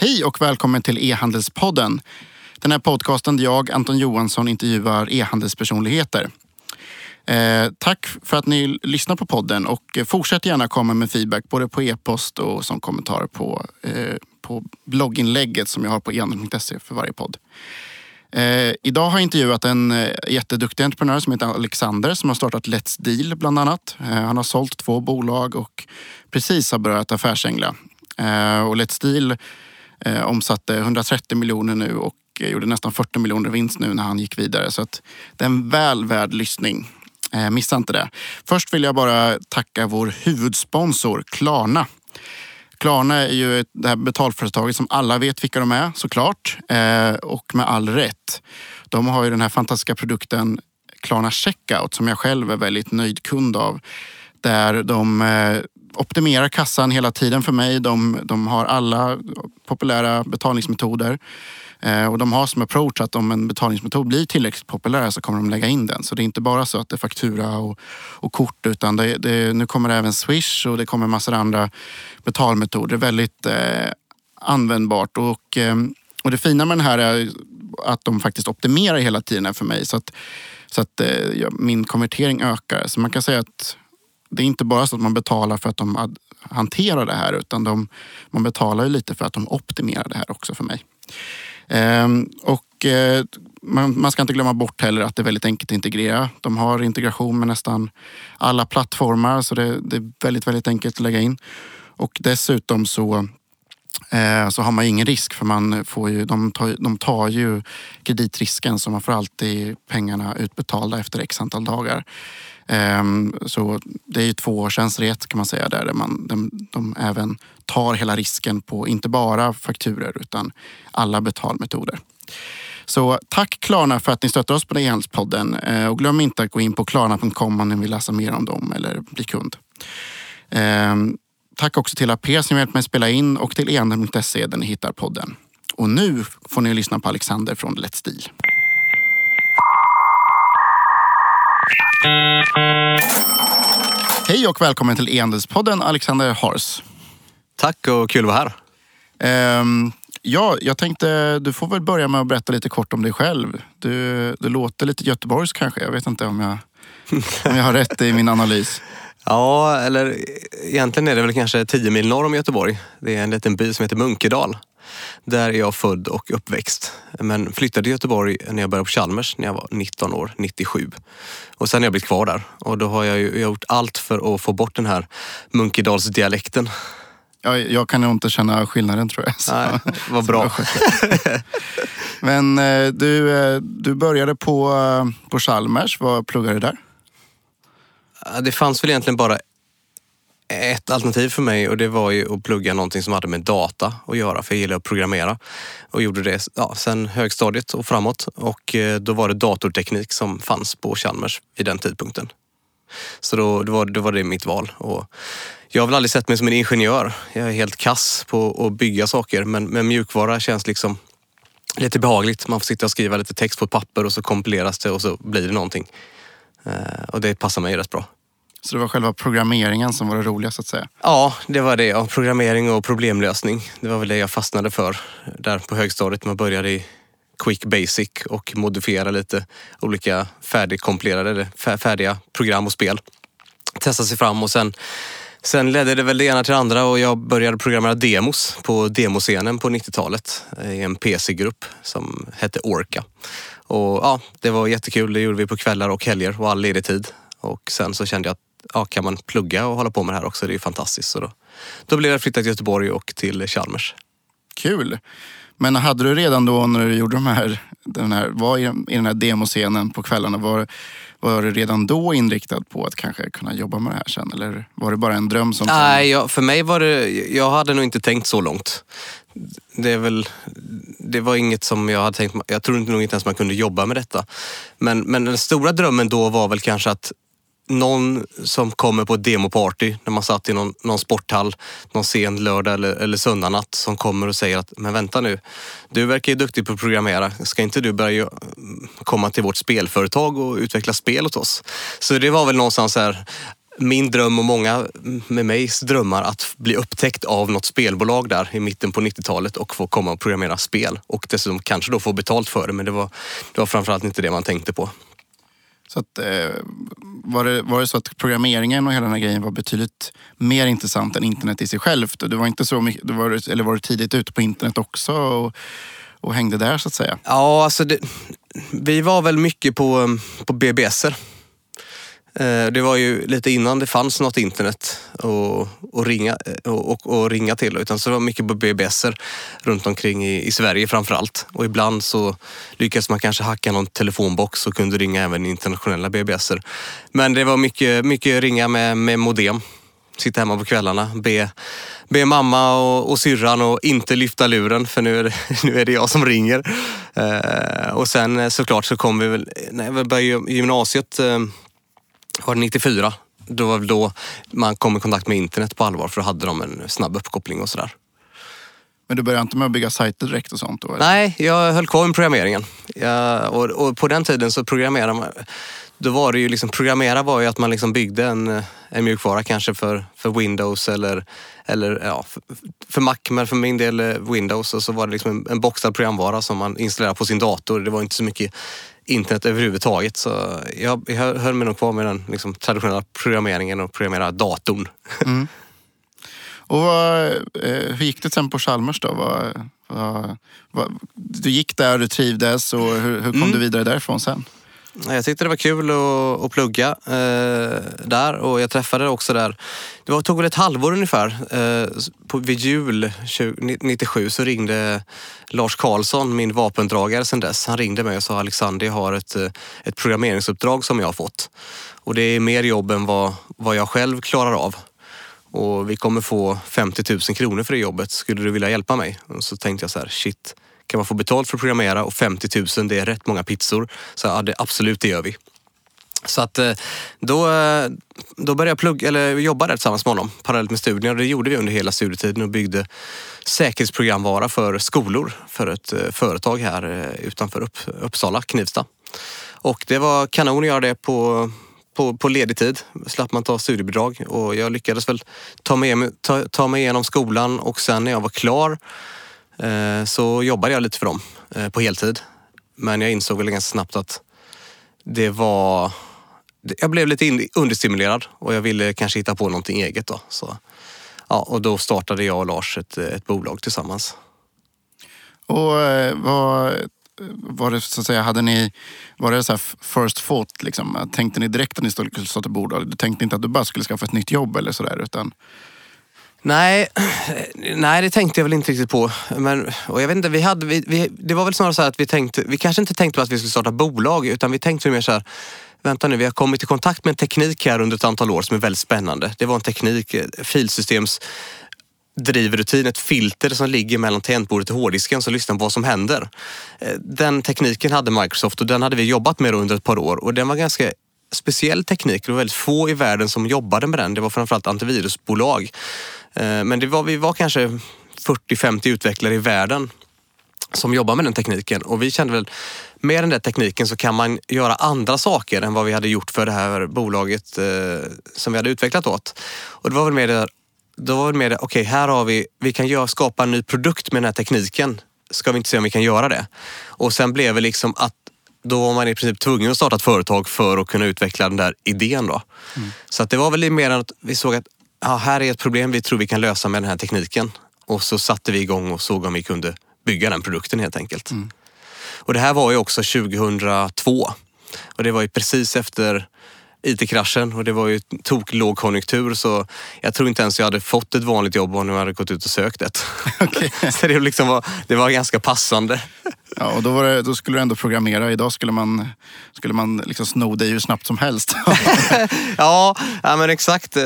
Hej och välkommen till E-handelspodden. Den här podcasten där jag, Anton Johansson, intervjuar e-handelspersonligheter. Eh, tack för att ni lyssnar på podden och fortsätt gärna komma med feedback både på e-post och som kommentar på, eh, på blogginlägget som jag har på e-handel.se för varje podd. Eh, idag har jag intervjuat en eh, jätteduktig entreprenör som heter Alexander som har startat Let's Deal bland annat. Eh, han har sålt två bolag och precis har börjat affärsängla. Eh, och Let's Deal eh, omsatte 130 miljoner nu och eh, gjorde nästan 40 miljoner vinst nu när han gick vidare. Så att det är en väl värd lyssning. Eh, missa inte det. Först vill jag bara tacka vår huvudsponsor Klarna. Klarna är ju det här betalföretaget som alla vet vilka de är såklart. Eh, och med all rätt. De har ju den här fantastiska produkten Klarna Checkout som jag själv är väldigt nöjd kund av. Där de eh, optimerar kassan hela tiden för mig. De, de har alla populära betalningsmetoder. Eh, och de har som approach att om en betalningsmetod blir tillräckligt populär så kommer de lägga in den. Så det är inte bara så att det är faktura och, och kort utan det, det, nu kommer det även Swish och det kommer massor andra betalmetoder. Väldigt eh, användbart. Och, eh, och det fina med den här är att de faktiskt optimerar hela tiden för mig. Så att, så att eh, min konvertering ökar. Så man kan säga att det är inte bara så att man betalar för att de hanterar det här utan de, man betalar ju lite för att de optimerar det här också för mig. Ehm, och eh, man, man ska inte glömma bort heller att det är väldigt enkelt att integrera. De har integration med nästan alla plattformar så det, det är väldigt, väldigt enkelt att lägga in. Och dessutom så eh, så har man ingen risk för man får ju, de, tar, de tar ju kreditrisken så man får alltid pengarna utbetalda efter x antal dagar. Ehm, så det är ju ett kan man säga där man, de, de även tar hela risken på inte bara fakturer utan alla betalmetoder. Så tack Klarna för att ni stöttar oss på e-handelspodden ehm, och glöm inte att gå in på klarna.com om ni vill läsa mer om dem eller bli kund. Ehm, tack också till AP som hjälpt mig spela in och till e-handel.se där ni hittar podden. Och nu får ni lyssna på Alexander från Let's Deal. Hej och välkommen till E-handelspodden Alexander Hars. Tack och kul att vara här. Um, ja, jag tänkte du får väl börja med att berätta lite kort om dig själv. Du, du låter lite Göteborgs kanske. Jag vet inte om jag, om jag har rätt i min analys. Ja, eller egentligen är det väl kanske 10 mil norr om Göteborg. Det är en liten by som heter Munkedal. Där är jag född och uppväxt. Men flyttade till Göteborg när jag började på Chalmers när jag var 19 år, 97. Och sen har jag blivit kvar där. Och då har jag ju gjort allt för att få bort den här Munkedalsdialekten. Ja, jag kan nog inte känna skillnaden tror jag. Så, Nej, vad bra. Men eh, du, eh, du började på, eh, på Chalmers. Vad pluggade du där? Det fanns väl egentligen bara ett alternativ för mig och det var ju att plugga någonting som hade med data att göra, för jag gillar att programmera. Och gjorde det ja, sen högstadiet och framåt. Och eh, då var det datorteknik som fanns på Chalmers vid den tidpunkten. Så då, då, var, då var det mitt val. Och jag har väl aldrig sett mig som en ingenjör. Jag är helt kass på att bygga saker, men, men mjukvara känns liksom lite behagligt. Man får sitta och skriva lite text på ett papper och så kompileras det och så blir det någonting. Eh, och det passar mig rätt bra. Så det var själva programmeringen som var det roliga så att säga? Ja, det var det. Ja. Programmering och problemlösning. Det var väl det jag fastnade för där på högstadiet. Man började i Quick Basic och modifiera lite olika färdigkompilerade, färdiga program och spel. Testa sig fram och sen, sen ledde det väl det ena till det andra och jag började programmera demos på demoscenen på 90-talet i en PC-grupp som hette Orca. Och ja, det var jättekul. Det gjorde vi på kvällar och helger och all ledig tid. Och sen så kände jag att ja, kan man plugga och hålla på med det här också, det är ju fantastiskt. Så då, då blev det flytta till Göteborg och till Chalmers. Kul! Men hade du redan då när du gjorde de här, den här, var i, i den här demoscenen på kvällarna, var, var du redan då inriktad på att kanske kunna jobba med det här sen? Eller var det bara en dröm som... Nej, jag, för mig var det, jag hade nog inte tänkt så långt. Det är väl, det var inget som jag hade tänkt, jag tror nog inte ens man kunde jobba med detta. Men, men den stora drömmen då var väl kanske att någon som kommer på ett demoparty när man satt i någon, någon sporthall någon sen lördag eller, eller söndagnatt som kommer och säger att men vänta nu, du verkar ju duktig på att programmera. Ska inte du börja komma till vårt spelföretag och utveckla spel åt oss? Så det var väl någonstans här min dröm och många med mig drömmar att bli upptäckt av något spelbolag där i mitten på 90-talet och få komma och programmera spel. Och dessutom kanske då få betalt för det, men det var, det var framförallt inte det man tänkte på. Så att, eh, var, det, var det så att programmeringen och hela den här grejen var betydligt mer intressant än internet i sig självt? Du var inte så mycket, du var, eller var du tidigt ute på internet också och, och hängde där så att säga? Ja, alltså det, vi var väl mycket på, på BBSer. Eh, det var ju lite innan det fanns något internet att ringa, eh, och, och, och ringa till. Utan så det var mycket på BBSer runt omkring i, i Sverige framför allt. Och ibland så lyckades man kanske hacka någon telefonbox och kunde ringa även internationella BBSer. Men det var mycket, mycket ringa med, med modem. Sitta hemma på kvällarna, be, be mamma och, och syrran och inte lyfta luren för nu är det, nu är det jag som ringer. Eh, och sen eh, såklart så kom vi väl, när vi började gymnasiet det 94. Då var det då man kom i kontakt med internet på allvar för då hade de en snabb uppkoppling och sådär. Men du började inte med att bygga sajter direkt och sånt? Då, eller? Nej, jag höll kvar med programmeringen. Jag, och, och på den tiden så programmerade man då var det ju liksom, programmera var ju att man liksom byggde en, en mjukvara kanske för, för Windows eller, eller ja, för, för Mac, men för min del eh, Windows. Och så var det liksom en, en boxad programvara som man installerade på sin dator. Det var inte så mycket internet överhuvudtaget. Så jag, jag höll mig nog kvar med den liksom, traditionella programmeringen och programmera datorn. Mm. Och vad, eh, hur gick det sen på Chalmers då? Vad, vad, du gick där, du trivdes och hur, hur kom Mm. du vidare därifrån sen? Jag tyckte det var kul att, att plugga eh, där och jag träffade också där. Det var, tog väl ett halvår ungefär. Eh, på, vid jul 20, 97 så ringde Lars Karlsson, min vapendragare sen dess. Han ringde mig och sa Alexander, jag har ett, eh, ett programmeringsuppdrag som jag har fått. Och det är mer jobb än vad, vad jag själv klarar av. Och vi kommer få 50 000 kronor för det jobbet. Skulle du vilja hjälpa mig? Och så tänkte jag så här, shit, kan man få betalt för att programmera och 50 000 det är rätt många pizzor. Så ja, det, absolut, det gör vi. Så att eh, då, eh, då började jag plugga, eller jobba där tillsammans med honom parallellt med studierna. Det gjorde vi under hela studietiden och byggde säkerhetsprogramvara för skolor för ett eh, företag här utanför Upp, Uppsala, Knivsta. Och det var kanon att göra det på, på, på ledig tid. Slapp man ta studiebidrag och jag lyckades väl ta mig, ta, ta mig igenom skolan och sen när jag var klar Eh, så jobbade jag lite för dem eh, på heltid. Men jag insåg väl ganska snabbt att det var... Jag blev lite understimulerad och jag ville kanske hitta på någonting eget då. Så, ja, och då startade jag och Lars ett, ett bolag tillsammans. Och eh, vad, var det så att säga, hade ni, var det så här first thought liksom? Tänkte ni direkt att ni skulle starta bolag? Du tänkte inte att du bara skulle skaffa ett nytt jobb eller sådär utan? Nej, nej, det tänkte jag väl inte riktigt på. Men, och jag vet inte, vi hade, vi, vi, det var väl snarare så här att vi tänkte, vi kanske inte tänkte på att vi skulle starta bolag utan vi tänkte mer så här, vänta nu, vi har kommit i kontakt med en teknik här under ett antal år som är väldigt spännande. Det var en teknik, eh, filsystems drivrutin, ett filter som ligger mellan tangentbordet och hårddisken som lyssnar på vad som händer. Eh, den tekniken hade Microsoft och den hade vi jobbat med under ett par år och den var ganska speciell teknik. Det var väldigt få i världen som jobbade med den. Det var framförallt antivirusbolag. Eh, Men det var, vi var kanske 40-50 utvecklare i världen som jobbar med den tekniken och vi kände väl med den där tekniken så kan man göra andra saker än vad vi hade gjort för det här bolaget eh, som vi hade utvecklat åt. Och det var väl mer det, då var det mer det, okej här har vi, vi kan göra, skapa en ny produkt med den här tekniken. Ska vi inte se om vi kan göra det? Och sen blev det liksom att då var man i princip tvungen att starta ett företag för att kunna utveckla den där idén då. Så att det var väl mer att vi såg att ja, här är ett problem vi tror vi kan lösa med den här tekniken. Och så satte vi igång och såg om vi kunde bygga den produkten helt enkelt. Och det här var ju också 2002. Och det var ju precis efter IT-kraschen och det var ju tok lågkonjunktur så jag tror inte ens jag hade fått ett vanligt jobb om jag hade gått ut och sökt ett. så det, liksom var, det var ganska passande. Ja, och då, det, då skulle du ändå programmera. Idag skulle man, skulle man liksom sno dig hur snabbt som helst. Ja, ja men exakt. Eh,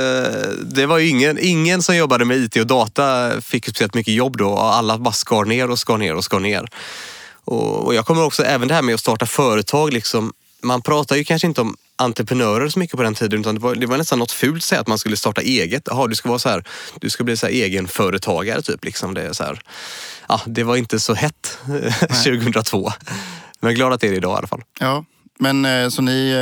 Det var ju ingen, ingen som jobbade med IT och data fick speciellt mycket jobb då. Alla bara skar ner och skar ner och skar ner. Och och jag kommer också, även det här med att starta företag, liksom, man pratar ju kanske inte om entreprenörer så mycket på den tiden utan det var, det var nästan något fult att säga att man skulle starta eget. Jaha, du ska vara så här, du ska bli så här egenföretagare typ. Liksom. Det, är så här, ja, det var inte så hett 2002. Men jag är glad att det är det idag i alla fall. ja, men eh, så ni,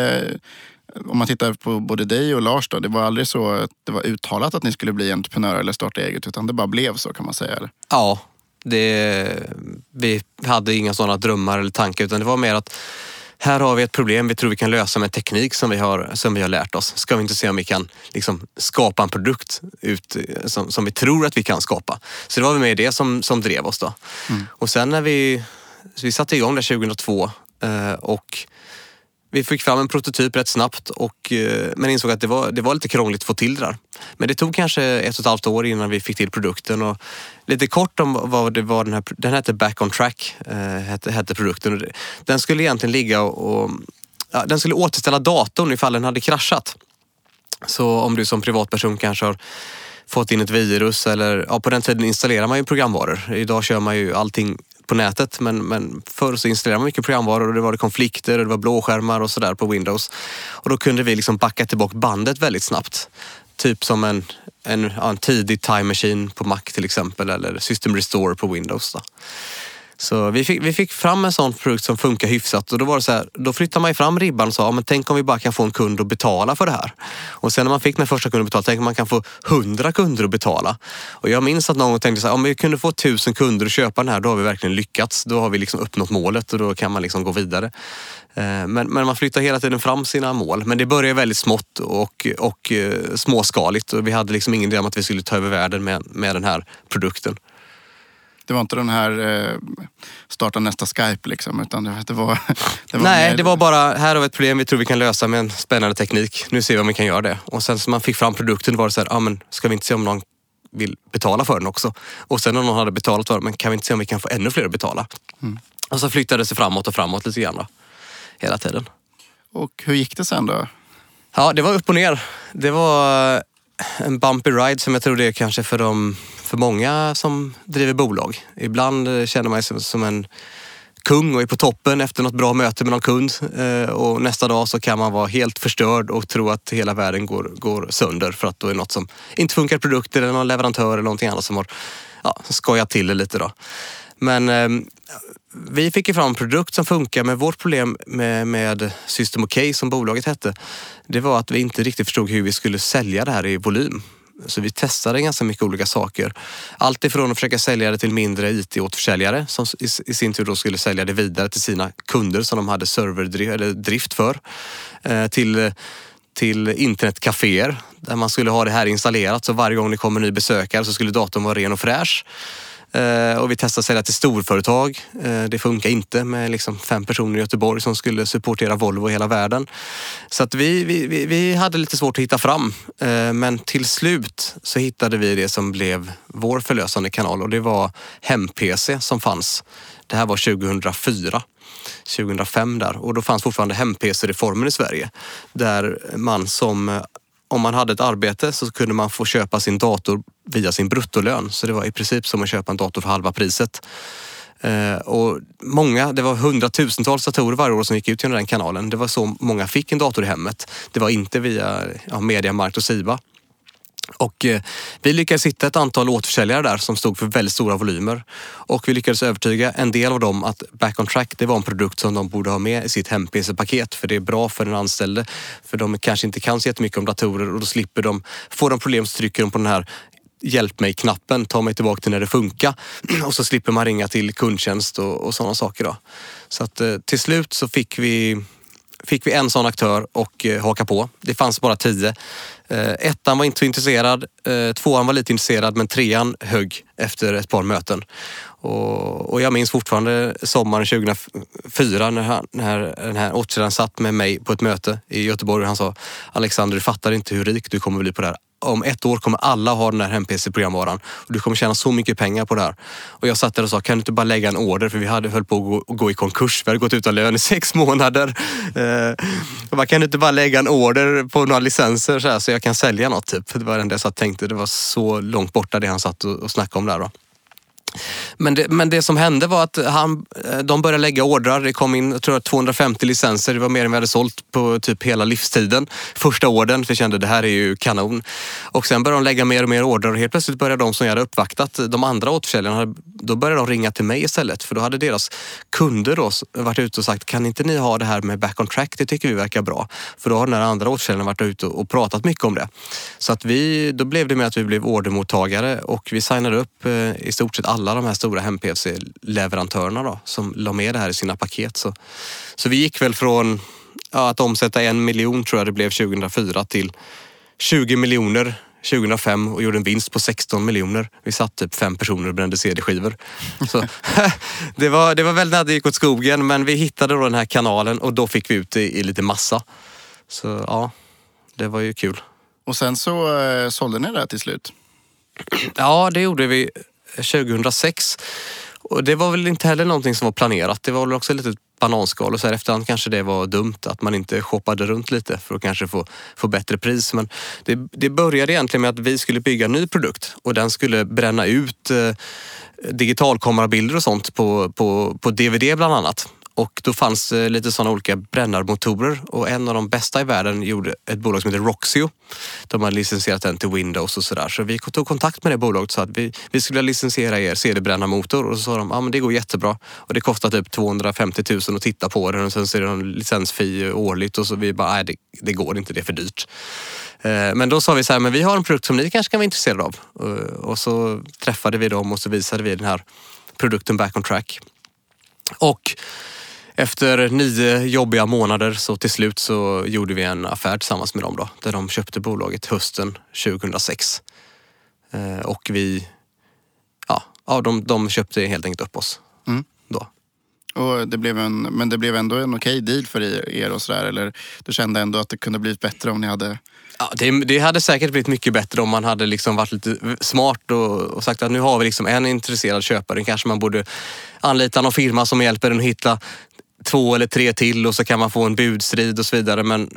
Om man tittar på både dig och Lars, då, det var aldrig så att det var uttalat att ni skulle bli entreprenörer eller starta eget, utan det bara blev så kan man säga? Eller? Ja, det, vi hade inga sådana drömmar eller tankar utan det var mer att här har vi ett problem vi tror vi kan lösa med teknik som vi har, som vi har lärt oss. Ska vi inte se om vi kan liksom, skapa en produkt ut, som, som vi tror att vi kan skapa? Så det var väl med det som, som drev oss då. Mm. Och sen när vi, vi satte igång det 2002 eh, och vi fick fram en prototyp rätt snabbt och, eh, men insåg att det var, det var lite krångligt att få till det där. Men det tog kanske ett och ett halvt år innan vi fick till produkten. Och lite kort om vad det var den här, den hette Back on Track, eh, hette, hette produkten. Den skulle egentligen ligga och, och ja, den skulle återställa datorn ifall den hade kraschat. Så om du som privatperson kanske har fått in ett virus eller ja, på den tiden installerar man ju programvaror. Idag kör man ju allting på nätet men, men förr så installerade man mycket programvaror och det var konflikter och det var blåskärmar och sådär på Windows. Och då kunde vi liksom backa tillbaka bandet väldigt snabbt. Typ som en, en, en tidig Time Machine på Mac till exempel eller System Restore på Windows. Då. Så vi fick, vi fick fram en sån produkt som funkar hyfsat och då var det så här, då flyttade man fram ribban och sa, ja, men tänk om vi bara kan få en kund att betala för det här. Och sen när man fick den första kunden att betala, tänk om man kan få hundra kunder att betala. Och jag minns att någon tänkte så här, om vi kunde få tusen kunder att köpa den här, då har vi verkligen lyckats. Då har vi liksom uppnått målet och då kan man liksom gå vidare. Eh, men, men man flyttar hela tiden fram sina mål. Men det började väldigt smått och, och eh, småskaligt och vi hade liksom ingen idé om att vi skulle ta över världen med, med den här produkten. Det var inte den här eh, starta nästa Skype liksom, utan det, det var... Det var Nej, mer... det var bara, här har vi ett problem vi tror vi kan lösa med en spännande teknik. Nu ser vi om vi kan göra det. Och sen så man fick fram produkten var det så här, ah, men ska vi inte se om någon vill betala för den också? Och sen när någon hade betalat för den, men kan vi inte se om vi kan få ännu fler att betala? Mm. Och så flyttade det sig framåt och framåt lite grann då, hela tiden. Och hur gick det sen då? Ja, det var upp och ner. Det var en bumpy ride som jag tror det är kanske för, de, för många som driver bolag. Ibland eh, känner man sig som en kung och är på toppen efter något bra möte med någon kund eh, och nästa dag så kan man vara helt förstörd och tro att hela världen går, går sönder för att då är något som inte funkar produkter eller någon leverantör eller någonting annat som har ja, skojat till det lite. Då. Men eh, vi fick ju fram en produkt som funkar, men vårt problem med, med System OK som bolaget hette, det var att vi inte riktigt förstod hur vi skulle sälja det här i volym. Så vi testade ganska mycket olika saker. Allt ifrån att försöka sälja det till mindre IT-återförsäljare som i sin tur då skulle sälja det vidare till sina kunder som de hade serverdrift för. Eh, till till internetcaféer där man skulle ha det här installerat så varje gång det kommer en ny besökare så skulle datorn vara ren och fräsch. Eh, och vi testade att sälja till storföretag. Eh, det funkar inte med liksom fem personer i Göteborg som skulle supportera Volvo i hela världen. Så att vi, vi, vi hade lite svårt att hitta fram. Eh, men till slut så hittade vi det som blev vår förlösande kanal och det var hem-PC som fanns. Det här var 2004. 2005 där och då fanns fortfarande hem-PC-reformen i Sverige där man som om man hade ett arbete så kunde man få köpa sin dator via sin bruttolön. Så det var i princip som att köpa en dator för halva priset. Eh, och många, det var hundratusentals datorer varje år som gick ut genom den kanalen. Det var så många fick en dator i hemmet. Det var inte via ja, Mediamarkt och Siba. Och eh, vi lyckades hitta ett antal återförsäljare där som stod för väldigt stora volymer. Och vi lyckades övertyga en del av dem att Back on Track det var en produkt som de borde ha med i sitt hem-PC-paket för det är bra för den anställde. För de kanske inte kan så jättemycket om datorer och då slipper de, får de problem så trycker de på den här hjälp mig-knappen, ta mig tillbaka till när det funkar. Och så slipper man ringa till kundtjänst och, och sådana saker. Då. Så att eh, till slut så fick vi fick vi en sån aktör och eh, haka på. Det fanns bara tio. Eh, ettan var inte så intresserad, eh, tvåan var lite intresserad men trean högg efter ett par möten. Och, och jag minns fortfarande sommaren 2004 när, han, när den här återförsäljaren satt med mig på ett möte i Göteborg och han sa Alexander, du fattar inte hur rik du kommer bli på det här om ett år kommer alla ha den här hem-PC-programvaran och du kommer tjäna så mycket pengar på det här. Och jag satt där och sa, kan du inte bara lägga en order? För vi hade höll på att gå, gå i konkurs. Vi hade gått utan lön i sex månader. Eh, bara, kan du inte bara lägga en order på några licenser så, här, så jag kan sälja något? Typ. Det var det enda jag satt tänkte. Det var så långt borta det han satt och, och snackade om där. Då. Men det, men det som hände var att han, eh, de började lägga ordrar. Det kom in jag tror 250 licenser. Det var mer än vi hade sålt på typ hela livstiden. Första orden, för jag kände det här är ju kanon. Och sen började de lägga mer och mer ordrar och helt plötsligt började de som jag hade uppvaktat, de andra återförsäljarna, då började de ringa till mig istället. För då hade deras kunder då varit ute och sagt, kan inte ni ha det här med back on track? Det tycker vi verkar bra. För då har den här andra återförsäljaren varit ute och pratat mycket om det. Så att vi, då blev det med att vi blev ordermottagare och vi signade upp eh, i stort sett alla de här stora hem-PC-leverantörerna då, som la med det här i sina paket. Så, så vi gick väl från ja, att omsätta en miljon tror jag det blev 2004 till 20 miljoner 2005 och gjorde en vinst på 16 miljoner. Vi satt typ fem personer och brände CD-skivor. Så, det, var, det var väl när det gick åt skogen men vi hittade då den här kanalen och då fick vi ut det i lite massa. Så ja, det var ju kul. Och sen så eh, sålde ni det till slut? Ja, det gjorde vi 2006. Och det var väl inte heller någonting som var planerat. Det var väl också lite bananskal och så här efterhand kanske det var dumt att man inte shoppade runt lite för att kanske få, få bättre pris. Men det, det började egentligen med att vi skulle bygga en ny produkt och den skulle bränna ut eh, digitalkamerabilder och sånt på, på, på DVD bland annat. Och då fanns det lite sådana olika brännarmotorer och en av de bästa i världen gjorde ett bolag som heter Roxio. De har licensierat den till Windows och sådär. Så vi tog kontakt med det bolaget och sa att vi, vi skulle licensiera er CD-brännarmotor och så sa de, ja men det går jättebra. Och det kostar typ 250 000 att titta på den och sen så är det en licensfi årligt och så vi bara, nej det, det går inte, det är för dyrt. Eh, men då sa vi så här, men vi har en produkt som ni kanske kan vara intresserade av. Eh, och så träffade vi dem och så visade vi den här produkten Back on Track. Och efter nio jobbiga månader så till slut så gjorde vi en affär tillsammans med dem då, där de köpte bolaget hösten 2006. Eh, och vi, ja, ja de, de köpte helt enkelt upp oss mm. då. Och det blev en, men det blev ändå en okej deal för er och sådär? Eller du kände ändå att det kunde blivit bättre om ni hade Ja, det, det, hade säkert blivit mycket bättre om man hade liksom varit lite smart och, och, sagt att nu har vi liksom en intresserad köpare. Kanske man borde anlita någon firma som hjälper en att hitta två eller tre till och så kan man få en budstrid och så vidare. Men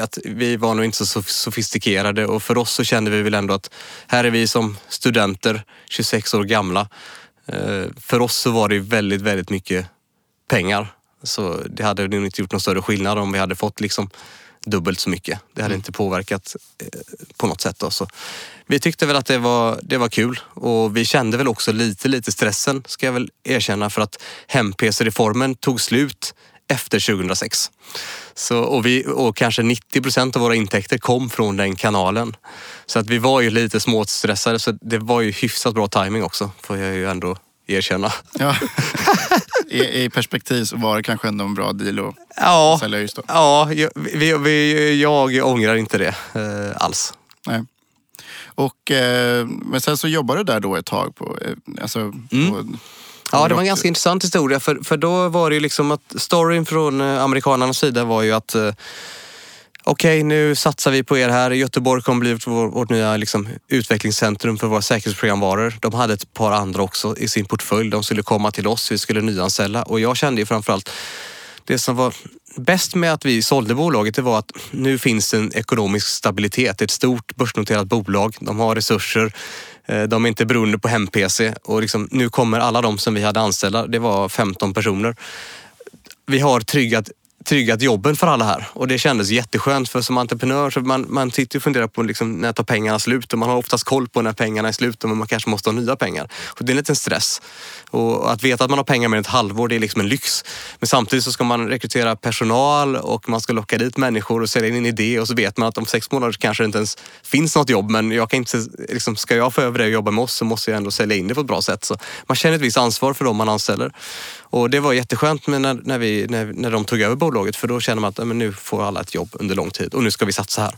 att vi var nog inte så sofistikerade och för oss så kände vi väl ändå att här är vi som studenter, 26 år gamla. Eh, för oss så var det väldigt, väldigt mycket pengar. Så det hade nog inte gjort någon större skillnad om vi hade fått liksom dubbelt så mycket. Det hade mm. inte påverkat eh, på något sätt. Då. Så vi tyckte väl att det var, det var kul och vi kände väl också lite, lite stressen ska jag väl erkänna för att hem-PC-reformen tog slut efter 2006. Så, och, vi, och kanske 90 procent av våra intäkter kom från den kanalen. Så att vi var ju lite småstressade så det var ju hyfsat bra timing också får jag ju ändå erkänna. Ja. I, I, perspektiv så var det kanske ändå en bra deal att ja, sälja just då. Ja, jag, vi, vi, jag ångrar inte det eh, alls. Nej. Och, eh, men sen så jobbade du där då ett tag. På, eh, alltså, mm. på, Ja, det var en ganska intressant historia. För, för då var det ju liksom att storyn från eh, amerikanernas sida var ju att eh, okej, okay, nu satsar vi på er här. Göteborg kommer bli vår, vårt nya liksom, utvecklingscentrum för våra säkerhetsprogramvaror. De hade ett par andra också i sin portfölj. De skulle komma till oss, vi skulle nyanställa och jag kände ju framförallt det som var bäst med att vi sålde bolaget det var att nu finns en ekonomisk stabilitet. Ett stort börsnoterat bolag. De har resurser. Eh, de är inte beroende på hem-PC och liksom, nu kommer alla de som vi hade anställda, det var 15 personer. Vi har tryggat tryggat jobben för alla här och det kändes jätteskönt för som entreprenör så man, man sitter och funderar på liksom, när tar pengarna slut och man har oftast koll på när pengarna är slut men man kanske måste ha nya pengar. Och det är en liten stress. Och att veta att man har pengar med ett halvår det är liksom en lyx. Men samtidigt så ska man rekrytera personal och man ska locka dit människor och sälja in en idé och så vet man att om sex månader kanske det inte ens finns något jobb men jag kan inte, liksom, ska jag få över det och jobba med oss så måste jag ändå sälja in det på ett bra sätt. Så man känner ett visst ansvar för dem man anställer. Och det var jätteskönt med när, när, vi, när, när de tog över bolaget för då känner man att men nu får alla ett jobb under lång tid och nu ska vi satsa här.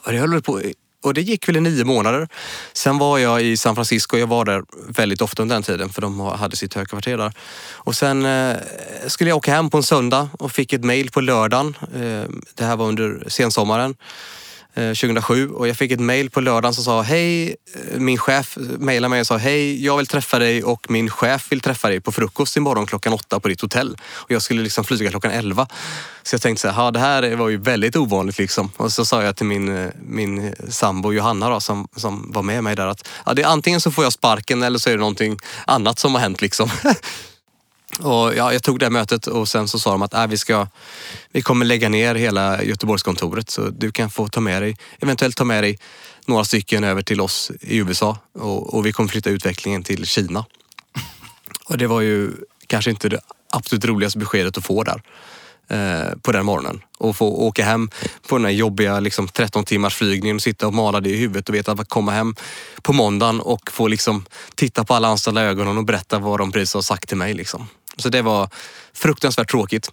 Och det höll på och det gick väl i nio månader. Sen var jag i San Francisco. Jag var där väldigt ofta under den tiden för de hade sitt högkvarter där. Och sen eh, skulle jag åka hem på en söndag och fick ett mail på lördagen. Eh, det här var under sensommaren. Eh, 2007 och jag fick ett mail på lördagen som sa hej, eh, min chef mejlade mig och sa hej, jag vill träffa dig och min chef vill träffa dig på frukost imorgon klockan åtta på ditt hotell. Och jag skulle liksom flyga klockan elva. Så jag tänkte så här, det här var ju väldigt ovanligt liksom. Och så sa jag till min, eh, min sambo Johanna då, som, som var med mig där att ja, det är antingen så får jag sparken eller så är det någonting annat som har hänt liksom. Och ja, jag tog det här mötet och sen så sa de att äh, vi, ska, vi kommer lägga ner hela Göteborgskontoret så du kan få ta med dig, eventuellt ta med dig några stycken över till oss i USA och, och vi kommer flytta utvecklingen till Kina. Och det var ju kanske inte det absolut roligaste beskedet att få där eh, på den morgonen. Och få åka hem på den här jobbiga liksom, 13 timmars flygningen och sitta och mala det i huvudet och veta att komma hem på måndagen och få liksom, titta på alla anställda ögonen och berätta vad de precis har sagt till mig. Liksom. Så det var fruktansvärt tråkigt.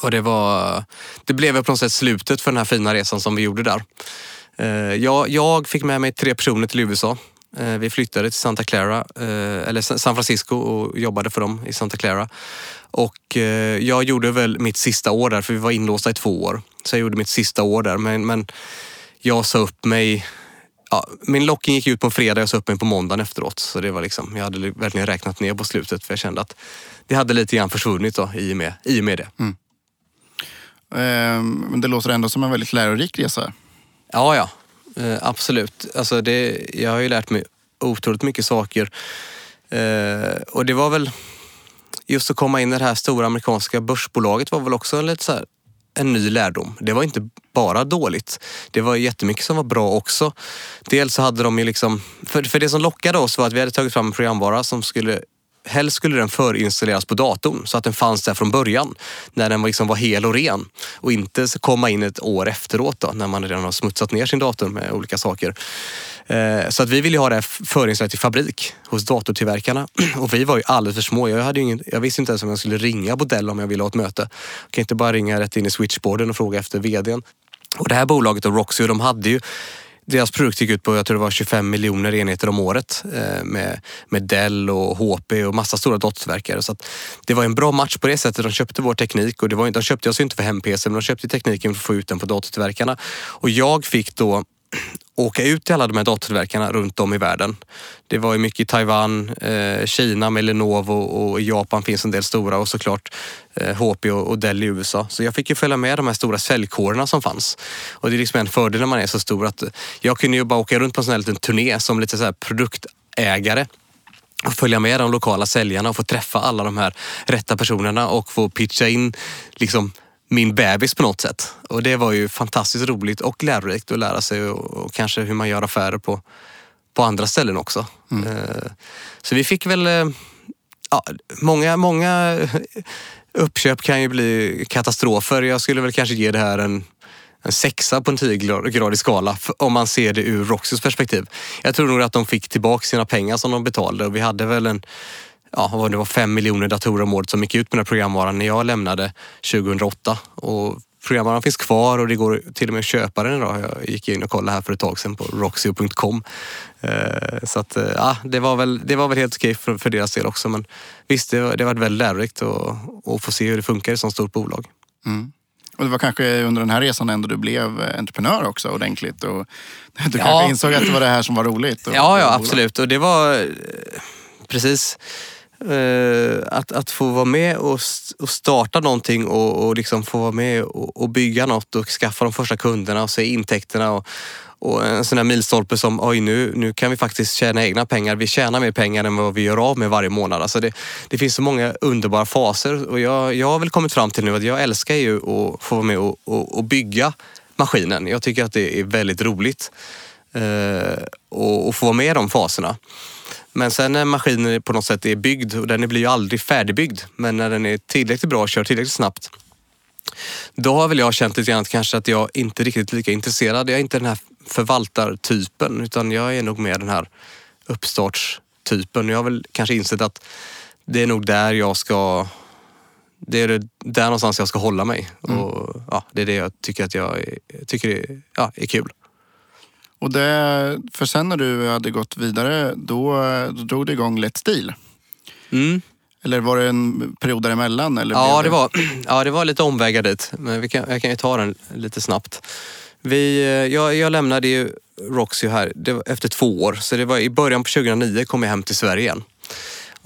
Och det var, det blev på något sätt slutet för den här fina resan som vi gjorde där. Eh, jag, jag fick med mig tre personer till USA. Eh, vi flyttade till Santa Clara, eh, eller San Francisco och jobbade för dem i Santa Clara. Och jag gjorde väl mitt sista år där, för vi var inlåsta i två år. Så jag gjorde mitt sista år där, men, men jag sa upp mig ja, min locking gick ut på en fredag och sa upp mig på måndagen efteråt. Så det var liksom, jag hade verkligen räknat ner på slutet för jag kände att det hade lite grann försvunnit då, i, och med, i och med det. Mm. Ehm, men det låter ändå som en väldigt lärorik resa. Ja, ja. Eh, absolut. Alltså det, jag har ju lärt mig otroligt mycket saker. Eh, och det var väl just att komma in i det här stora amerikanska börsbolaget var väl också lite så här, en ny lärdom. Det var inte bara dåligt. Det var jättemycket som var bra också. Dels så hade de ju liksom, för, för det som lockade oss var att vi hade tagit fram en programvara som skulle Helst skulle den förinstalleras på datorn så att den fanns där från början. När den liksom var hel och ren. Och inte komma in ett år efteråt då, när man redan har smutsat ner sin dator med olika saker. Eh, så att vi ville ha det förinstallerat i fabrik hos datortillverkarna. Och vi var ju alldeles för små. Jag, hade ingen, jag visste inte ens om jag skulle ringa Bodell om jag ville ha ett möte. Jag kan inte bara ringa rätt in i switchboarden och fråga efter vdn. Och det här bolaget, och Roxy, de hade ju deras produkt gick ut på, jag tror det var 25 miljoner enheter om året eh, med, med Dell och HP och massa stora dotterverkare. Så det var en bra match på det sättet. De köpte vår teknik och det var, de köpte oss inte för hem-PC men de köpte tekniken för att få ut den på datortillverkarna. Och jag fick då åka ut till alla de här datortillverkarna runt om i världen. Det var ju mycket i Taiwan, eh, Kina med Lenovo och i Japan finns en del stora och såklart eh, HP och Dell i USA. Så jag fick ju följa med de här stora säljkårerna som fanns. Och det är liksom en fördel när man är så stor att jag kunde ju bara åka runt på en sån här liten turné som lite så här produktägare och följa med de lokala säljarna och få träffa alla de här rätta personerna och få pitcha in liksom min bebis på något sätt. Och det var ju fantastiskt roligt och lärorikt att lära sig och, och kanske hur man gör affärer på, på andra ställen också. Mm. Uh, så vi fick väl, uh, ja, många, många uppköp kan ju bli katastrofer. Jag skulle väl kanske ge det här en, en sexa på en 10-gradig skala om man ser det ur Roxys perspektiv. Jag tror nog att de fick tillbaka sina pengar som de betalade och vi hade väl en ja, det var fem miljoner datorer om året som gick ut med den här programvaran när jag lämnade 2008. Och programvaran finns kvar och det går till och med att köpa den idag. Jag gick in och kollade här för ett tag sedan på roxio.com. Eh, så att, eh, ja, det var väl, det var väl helt okej för, för deras del också. Men visst, det, det har varit väldigt lärorikt att få se hur det funkar i ett sånt stort bolag. Mm. Och det var kanske under den här resan ändå du blev entreprenör också ordentligt. Och du ja. kanske insåg att det var det här som var roligt. ja, ja absolut. Och det var eh, precis Eh, att, att få vara med och, och starta någonting och, och liksom få vara med och, och, bygga något och skaffa de första kunderna och se intäkterna. Och, och en sån här milstolpe som, oj nu, nu kan vi faktiskt tjäna egna pengar. Vi tjänar mer pengar än vad vi gör av med varje månad. Alltså det, det finns så många underbara faser och jag, jag har väl kommit fram till nu att jag älskar ju att få vara med och, och, och bygga maskinen. Jag tycker att det är väldigt roligt. att och, och få vara med i de faserna. Men sen när maskinen på något sätt är byggd, och den blir ju aldrig färdigbyggd, men när den är tillräckligt bra och kör tillräckligt snabbt, då har väl jag känt lite grann kanske att jag inte riktigt lika intresserad. Jag är inte den här förvaltartypen utan jag är nog mer den här uppstartstypen. Jag har väl kanske insett att det är nog där jag ska det är där någonstans jag ska hålla mig. Mm. Och, ja, det är det jag tycker att jag tycker är, ja, är kul. Och det, för sen när du hade gått vidare, då, då drog det igång Let's Deal. Mm. Eller var det en period däremellan? Eller ja, det... det var, ja, det var lite omvägar dit. Men kan, jag kan ju ta den lite snabbt. Vi, eh, jag, jag lämnade ju Roxy här det efter två år. Så det var i början på 2009 kom jag hem till Sverige igen.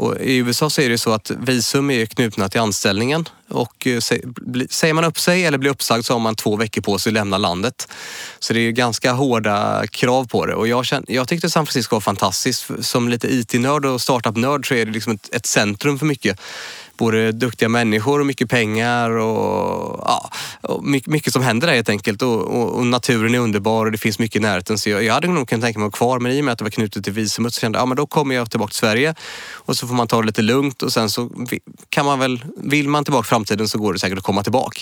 Och I USA så är det så att visum är knutna till anställningen och eh, säger man upp sig eller blir uppsagd så har man två veckor på sig att lämna landet. Så det är ganska hårda krav på det och jag, kände, jag tyckte San Francisco var fantastiskt. Som lite IT-nörd och startup-nörd så är det liksom ett, ett centrum för mycket både duktiga människor och mycket pengar och, ja, och mycket, mycket, som händer där helt enkelt. Och, och, och, naturen är underbar och det finns mycket i närheten. Så jag, jag hade nog kunnat tänka mig att vara kvar men i och med att det var knutet till visumet så kände jag att ja, då kommer jag tillbaka till Sverige och så får man ta det lite lugnt och sen så kan man väl, vill man tillbaka i framtiden så går det säkert att komma tillbaka.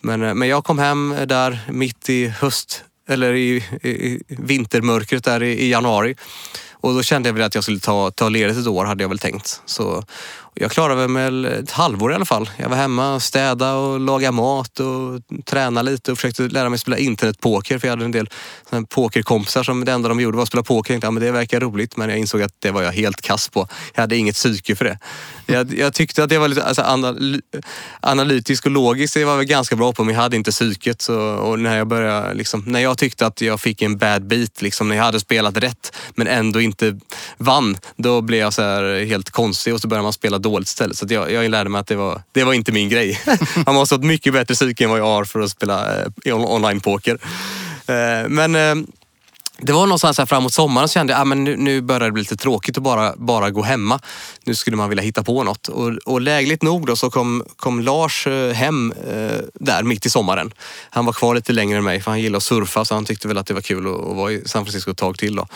Men, eh, men jag kom hem eh, där mitt i höst eller i, i vintermörkret där i, i januari. Och då kände jag väl att jag skulle ta, ta ledigt ett år hade jag väl tänkt. Så jag klarade väl ett halvår i alla fall. Jag var hemma och städade och lagade mat och tränade lite och försökte lära mig spela internetpoker för jag hade en del pokerkompisar som det enda de gjorde var att spela poker. Jag tänkte, ja, men det verkar roligt men jag insåg att det var jag helt kass på. Jag hade inget psyke för det. Jag, jag tyckte att det var lite alltså, anal analytisk och logisk. Det var väl ganska bra på men jag hade inte psyket. Så, och när jag började, liksom, när jag tyckte att jag fick en bad beat, liksom, när jag hade spelat rätt men ändå inte vann, då blev jag så helt konstig och så började man spela dåligt istället. Så jag, jag lärde mig att det var, det var inte min grej. Man måste ha ett mycket bättre psyke än vad jag har för att spela eh, online-poker. Eh, men eh, det var någonstans här framåt sommaren så kände jag att ah, nu, nu börjar det bli lite tråkigt att bara, bara gå hemma. Nu skulle man vilja hitta på något. Och, och lägligt nog då så kom, kom Lars eh, hem eh, där mitt i sommaren. Han var kvar lite längre än mig för han gillar att surfa så han tyckte väl att det var kul att, att vara i San Francisco ett tag till. Då.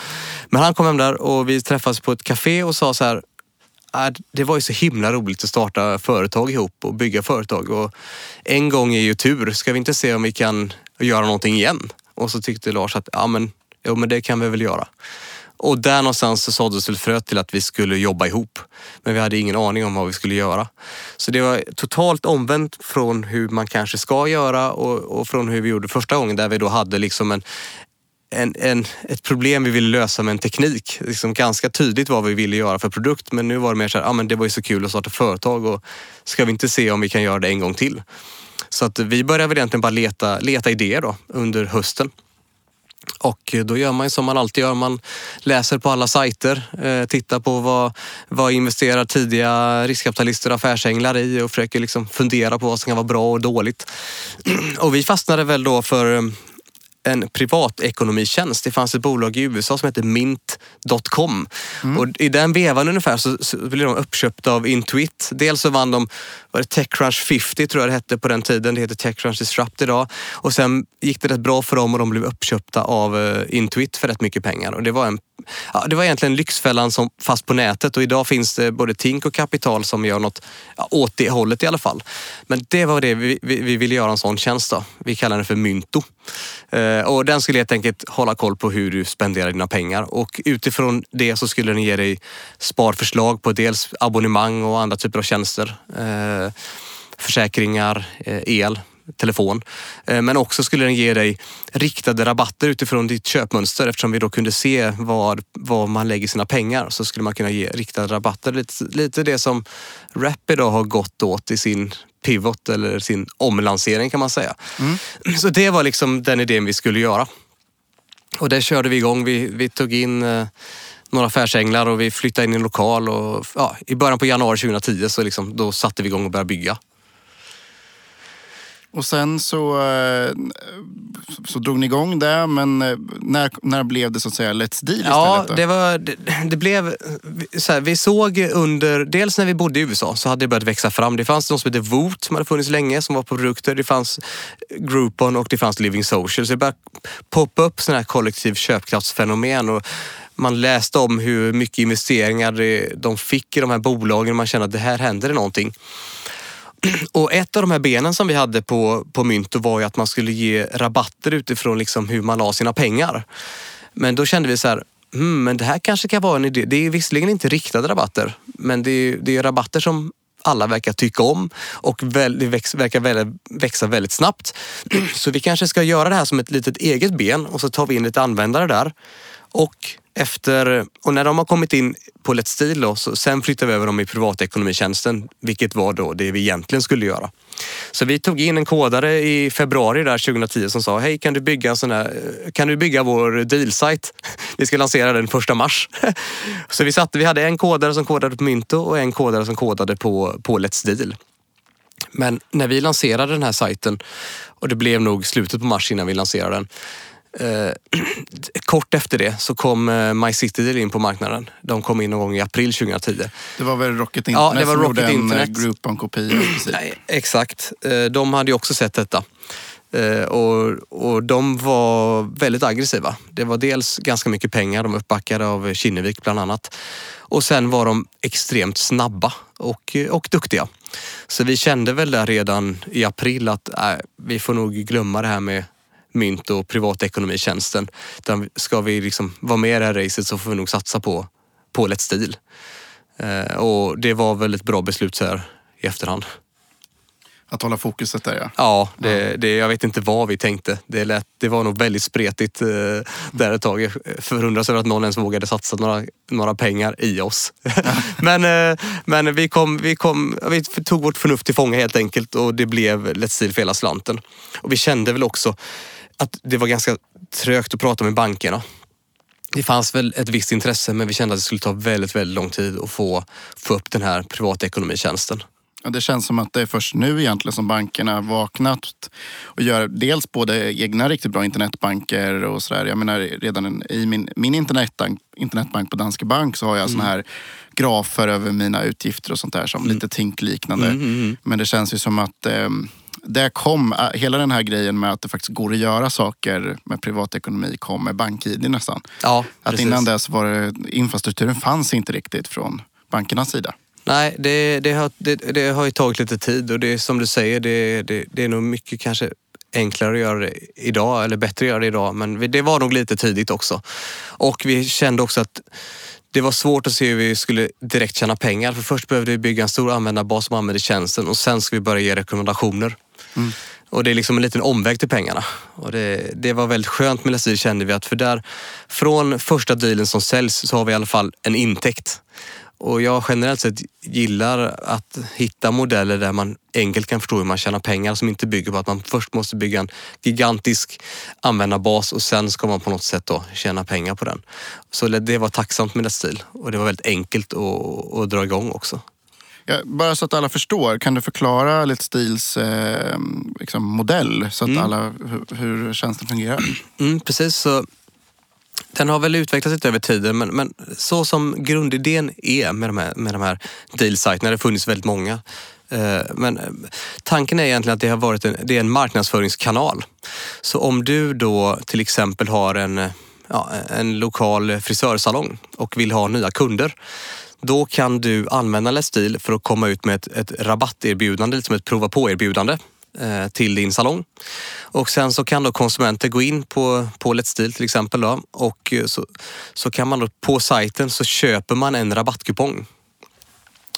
Men han kom hem där och vi träffades på ett café och sa så här det var ju så himla roligt att starta företag ihop och bygga företag. Och en gång är ju tur. Ska vi inte se om vi kan göra någonting igen? Och så tyckte Lars att ja, men Jo, men det kan vi väl göra. Och där någonstans så såddes väl fröet till att vi skulle jobba ihop. Men vi hade ingen aning om vad vi skulle göra. Så det var totalt omvänt från hur man kanske ska göra och, och från hur vi gjorde första gången där vi då hade liksom en, en, en, ett problem vi ville lösa med en teknik. Liksom ganska tydligt vad vi ville göra för produkt men nu var det mer så här, ah, men det var ju så kul att starta företag och ska vi inte se om vi kan göra det en gång till? Så att vi började väl egentligen bara leta, leta idéer då under hösten. Och då gör man som man alltid gör. Man läser på alla sajter, eh, tittar på vad, vad investerar tidiga riskkapitalister och affärsänglar i och försöker liksom fundera på vad som kan vara bra och dåligt. Och vi fastnade väl då för en privatekonomitjänst. Det fanns ett bolag i USA som hette Mint.com. Mm. Och I den vevan ungefär så, så blev de uppköpta av Intuit. Dels så vann de var det Techcrunch 50 tror jag det hette på den tiden. Det heter Techcrunch Disrupt idag. Och sen gick det rätt bra för dem och de blev uppköpta av uh, Intuit för rätt mycket pengar. Och det var en ja, det var egentligen Lyxfällan som, fast på nätet och idag finns det både Tink och Kapital som gör något ja, åt det hållet i alla fall. Men det var det vi, vi, vi ville göra en sån tjänst då. Vi kallar den för Mynto. Eh, och den skulle helt enkelt hålla koll på hur du spenderar dina pengar och utifrån det så skulle den ge dig sparförslag på dels abonnemang och andra typer av tjänster. Eh, försäkringar, eh, el telefon. Eh, men också skulle den ge dig riktade rabatter utifrån ditt köpmönster eftersom vi då kunde se var, var man lägger sina pengar. Så skulle man kunna ge riktade rabatter. Lite, lite det som Rap idag har gått åt i sin pivot eller sin omlansering kan man säga. Mm. Så det var liksom den idén vi skulle göra. Och det körde vi igång. Vi, vi tog in eh, några affärsänglar och vi flyttade in i en lokal och ja, i början på januari 2010 så liksom, då satte vi igång och började bygga. Och sen så, eh, så drog ni igång det, men eh, när, när blev det så att säga Let's Deal istället? Ja, det, var, det, det blev... Så här, vi såg under... Dels när vi bodde i USA så hade det börjat växa fram. Det fanns något som hette Voot som hade funnits länge som var på produkter. Det fanns Groupon och det fanns Living Social. Så det började poppa upp sådana här kollektiv köpkraftsfenomen. Och man läste om hur mycket investeringar de fick i de här bolagen. Man kände att det här händer någonting. Och ett av de här benen som vi hade på, på Mynto var ju att man skulle ge rabatter utifrån liksom hur man la sina pengar. Men då kände vi så här, mm, men det här kanske kan vara en idé. Det är visserligen inte riktade rabatter, men det är, det är rabatter som alla verkar tycka om och väl, det väx, verkar väl, växa väldigt snabbt. Så vi kanske ska göra det här som ett litet eget ben och så tar vi in lite användare där. Och efter, och när de har kommit in på Let's Steel då, så sen flyttade vi över dem i privatekonomitjänsten, vilket var då det vi egentligen skulle göra. Så vi tog in en kodare i februari där 2010 som sa, hej kan du bygga en sån här, kan du bygga vår deal-site? Vi ska lansera den första mars. Så vi, satte, vi hade en kodare som kodade på Mynto och en kodare som kodade på, på Let's Deal. Men när vi lanserade den här sajten, och det blev nog slutet på mars innan vi lanserade den, Eh, kort efter det så kom eh, MyCityDeal in på marknaden. De kom in någon gång i april 2010. Det var väl Rocket Internet ja, det var som Rocket gjorde en eh, Groupon-kopia? Exakt. Eh, de hade ju också sett detta. Eh, och, och de var väldigt aggressiva. Det var dels ganska mycket pengar, de var uppbackade av Kinnevik bland annat. Och sen var de extremt snabba och, och duktiga. Så vi kände väl där redan i april att äh, vi får nog glömma det här med mynt och privatekonomitjänsten. Utan ska vi liksom vara med i det här racet så får vi nog satsa på, på Let's Deal. Eh, och det var väl ett bra beslut så här i efterhand. Att hålla fokuset där ja. Ja, det, det, jag vet inte vad vi tänkte. Det, lät, det var nog väldigt spretigt eh, där ett tag. Jag förundras över att någon ens vågade satsa några, några pengar i oss. men eh, men vi, kom, vi, kom, vi tog vårt förnuft till fånga helt enkelt och det blev Let's Deal för hela slanten. Och vi kände väl också att det var ganska trögt att prata med bankerna. Det fanns väl ett visst intresse men vi kände att det skulle ta väldigt, väldigt lång tid att få, få upp den här privatekonomitjänsten. Ja, Det känns som att det är först nu egentligen som bankerna vaknat och gör dels både egna riktigt bra internetbanker och sådär. Jag menar redan i min, min internetbank, internetbank på Danske Bank så har jag mm. såna här grafer över mina utgifter och sånt där som mm. lite Tink-liknande. Mm, mm, mm, Men det känns ju som att eh, det kom, äh, hela den här grejen med att det faktiskt går att göra saker med privatekonomi kom med BankID nästan. Ja, att innan dess var det, infrastrukturen fanns inte riktigt från bankernas sida. Nej, det, det, har, det, det har ju tagit lite tid och det är som du säger, det, det, det är nog mycket kanske enklare att göra det idag eller bättre att göra det idag. Men det var nog lite tidigt också. Och vi kände också att det var svårt att se hur vi skulle direkt tjäna pengar. För först behövde vi bygga en stor användarbas som använder tjänsten och sen ska vi börja ge rekommendationer. Mm. Och det är liksom en liten omväg till pengarna. Och det, det var väldigt skönt med Lasir kände vi att för där, från första dealen som säljs så har vi i alla fall en intäkt. Och jag generellt sett gillar att hitta modeller där man enkelt kan förstå hur man tjänar pengar som inte bygger på att man först måste bygga en gigantisk användarbas och sen ska man på något sätt då tjäna pengar på den. Så det var tacksamt med Stil och det var väldigt enkelt att, att dra igång också. Ja, bara så att alla förstår, kan du förklara Let's Steels eh, liksom modell så att mm. alla hur, hur tjänsten fungerar? Mm, precis, så den har väl utvecklats lite över tiden men, men så som grundidén är med de här, med de här deal-sajterna, det har funnits väldigt många. Eh, men tanken är egentligen att det har varit en, det är en marknadsföringskanal. Så om du då till exempel har en, ja, en lokal frisörsalong och vill ha nya kunder då kan du använda Let's Deal för att komma ut med ett, ett rabatterbjudande, liksom ett prova på-erbjudande eh, till din salong. Och sen så kan då konsumenter gå in på, på Let's Deal till exempel då, och eh, så, så kan man då på sajten så köper man en rabattkupong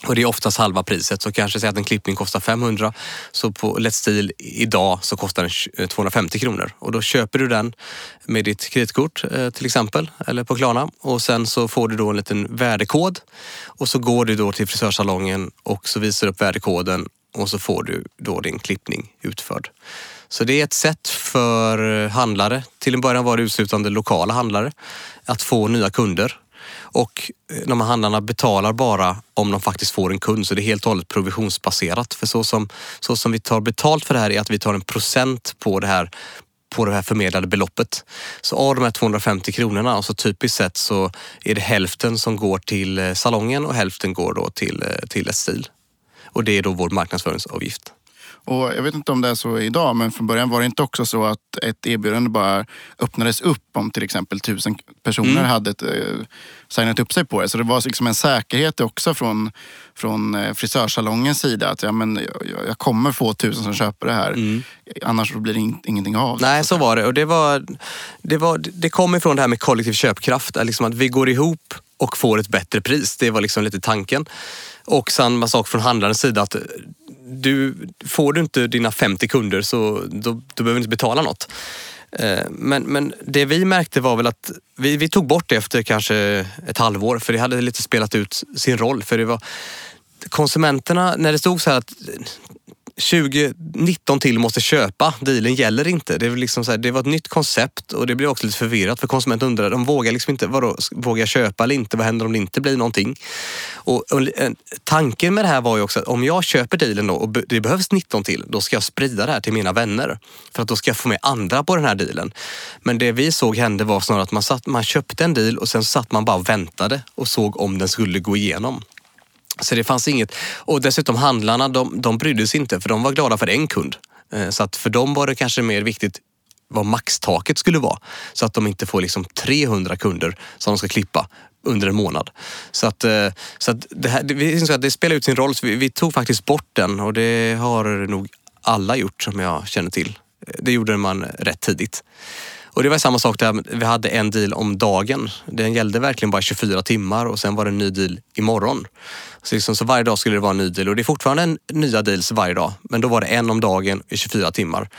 och det är oftast halva priset, så kanske säga att en klippning kostar 500. Så på Let's Deal idag så kostar den 250 eh, kronor. Och då köper du den med ditt kreditkort eh, till exempel, eller på Klarna. Och sen så får du då en liten värdekod. Och så går du då till frisörsalongen och så visar du upp värdekoden och så får du då din klippning utförd. Så det är ett sätt för eh, handlare, till en början var det uteslutande lokala handlare, att få nya kunder och eh, de här handlarna betalar bara om de faktiskt får en kund, så det är helt och hållet provisionsbaserat. För så som, så som vi tar betalt för det här är att vi tar en procent på det här på det här förmedlade beloppet. Så av de här 250 kronorna, alltså typiskt sett så är det hälften som går till eh, salongen och hälften går då till, eh, till Estil. Och det är då vår marknadsföringsavgift. Och jag vet inte om det är så idag, men från början var det inte också så att ett erbjudande bara öppnades upp om till exempel tusen personer mm. hade ett, eh, signat upp sig på det. Så det var liksom en säkerhet också från, från eh, frisörsalongens sida att ja, men jag, jag kommer få tusen som köper det här. Mm. Annars blir det in, ingenting av Nej, så var det. Och det, var, det, var, det kom ifrån det här med kollektiv köpkraft. Liksom att vi går ihop och får ett bättre pris. Det var liksom lite tanken. Och samma sak från handlarens sida att du, får du inte dina 50 kunder så då, då behöver du inte betala något. Eh, men, men det vi märkte var väl att vi, vi tog bort det efter kanske ett halvår för det hade lite spelat ut sin roll. För det var konsumenterna, när det stod så här att 2019 till måste köpa, dealen gäller inte. Det, är liksom så här, det var ett nytt koncept och det blev också lite förvirrat för konsumenten undrar, de vågar liksom inte, vadå, vågar jag köpa eller inte? Vad händer om det inte blir någonting? Och, och en- tanken med det här var ju också att om jag köper dealen då och det behövs 19 till, då ska jag sprida det här till mina vänner. För att då ska jag få med andra på den här dealen. Men det vi såg hände var snarare att man, satt, man köpte en deal och sen satt man bara och väntade och såg om den skulle gå igenom. Så det fanns inget. Och dessutom handlarna, de, de brydde sig inte för de var glada för en kund. Eh, så att för dem var det kanske mer viktigt vad maxtaket skulle vara. Så att de inte får liksom 300 kunder som de ska klippa under en månad. Så att, eh, så att det, här, det, det spelar ut sin roll så vi, vi tog faktiskt bort den och det har nog alla gjort som jag känner till. Eh, det gjorde man rätt tidigt. Och det var samma sak där, vi hade en deal om dagen. Den gällde verkligen bara 24 timmar och sen var det en ny deal imorgon. Så, liksom, så varje dag skulle det vara en ny deal och det är fortfarande en, nya deals varje dag. Men då var det en om dagen i 24 timmar.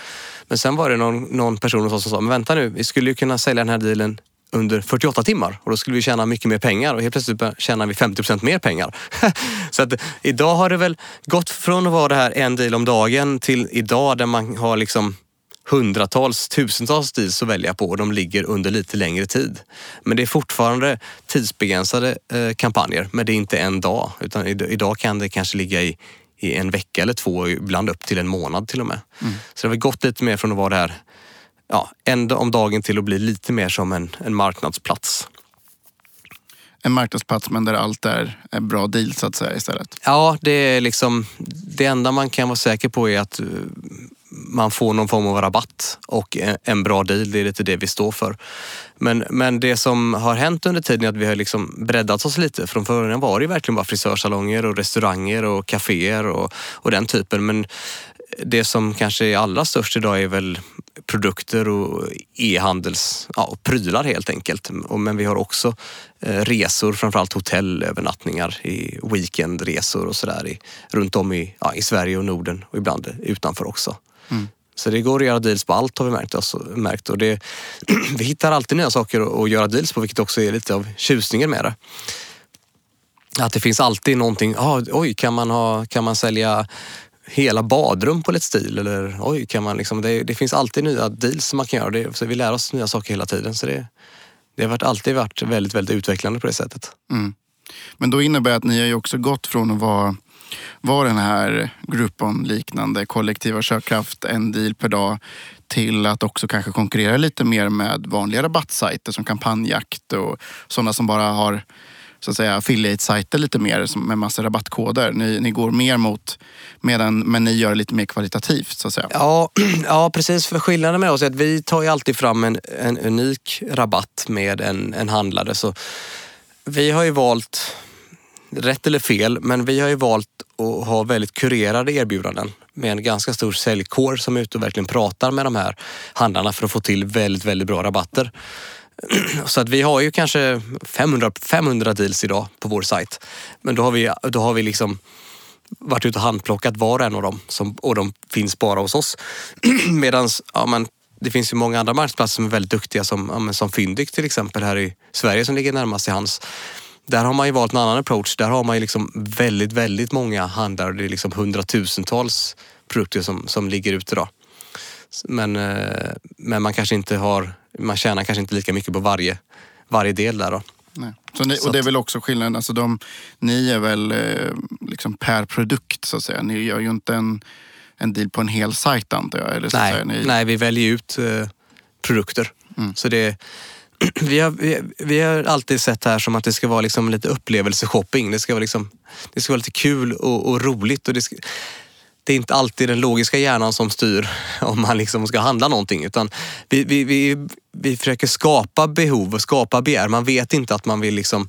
Men sen var det någon, någon person hos oss som sa, men vänta nu, vi skulle ju kunna sälja den här dealen under 48 timmar och då skulle vi tjäna mycket mer pengar och helt plötsligt tjänar vi 50 procent mer pengar. så att idag har det väl gått från att vara det här en deal om dagen till idag där man har liksom hundratals, tusentals deals att välja på och de ligger under lite längre tid. Men det är fortfarande tidsbegränsade eh, kampanjer, men det är inte en dag. Utan id- idag kan det kanske ligga i, i en vecka eller två, ibland upp till en månad till och med. Så det har gått lite mer från att vara det här ja, en om dagen till att bli lite mer som en, en marknadsplats. En marknadsplats men där allt är, är bra deal så att säga istället. Ja, det är liksom det enda man kan vara säker på är att eh, man får någon form av rabatt och en, bra deal. Det är lite det vi står för. Men, men det som har hänt under tiden är att vi har liksom breddat oss lite. Från början var det verkligen bara frisörsalonger och restauranger och kaféer och, och den typen. Men det som kanske är allra störst idag är väl produkter och e-handels, ja, och prylar helt enkelt. Men vi har också eh, resor, framförallt hotellövernattningar, i weekendresor och sådär runt om i, ja, i Sverige och Norden och ibland utanför också. Så det går att göra deals på allt har vi märkt. Alltså, märkt. Och det, vi hittar alltid nya saker att, att göra deals på vilket också är lite av tjusningen med det. Att det finns alltid någonting, ah, oj kan man, ha, kan man sälja hela badrum på Let's Stil? Eller oj, kan man liksom, det, det finns alltid nya deals som man kan göra. Det, så vi lär oss nya saker hela tiden. Så det, det har varit, alltid varit väldigt, väldigt utvecklande på det sättet. Mm. Men då innebär det att ni har ju också gått från att vara, var den här Groupon-liknande kollektiva köpkraft, en deal per dag, till att också kanske konkurrera lite mer med vanliga rabattsajter som kampanjakt och sådana som bara har så att säga affiliate-sajter lite mer med massa rabattkoder. Ni, ni går mer mot, medan, men ni gör det lite mer kvalitativt så att säga. Ja, ja, precis. För skillnaden med oss är att vi tar ju alltid fram en, en unik rabatt med en, en handlare. Så vi har ju valt, rätt eller fel, men vi har ju valt att ha väldigt kurerade erbjudanden med en ganska stor säljkår som är ute och verkligen pratar med de här handlarna för att få till väldigt, väldigt bra rabatter. Så att vi har ju kanske 500, 500 deals idag på vår sajt. Men då har vi, då har vi liksom varit ute och handplockat var och en av dem som, och de finns bara hos oss. Medan ja, men, det finns ju många andra marknadsplatser som är väldigt duktiga som, ja, men, som Fyndik till exempel här i Sverige som ligger närmast till hands. Där har man ju valt en annan approach. Där har man ju liksom väldigt, väldigt många handlare. Det är liksom hundratusentals produkter som, som ligger ute då. Men, eh, men man kanske inte har, man tjänar kanske inte lika mycket på varje, varje del där då. Nej. Ni, och det är väl också skillnaden, alltså de, ni är väl eh, liksom per produkt så att säga. Ni gör ju inte en, en deal på en hel sajt antar jag. Eller så att Nej, säga. Ni, nej vi väljer ut eh, produkter. Så det, vi, har, vi, vi har alltid sett det här som att det ska vara liksom lite upplevelseshopping. Det ska vara, liksom, det ska vara lite kul och, och roligt. Och det, ska, det är inte alltid den logiska hjärnan som styr om man liksom ska handla någonting. Utan vi, vi, vi, vi försöker skapa behov och skapa begär. Man vet inte att man vill liksom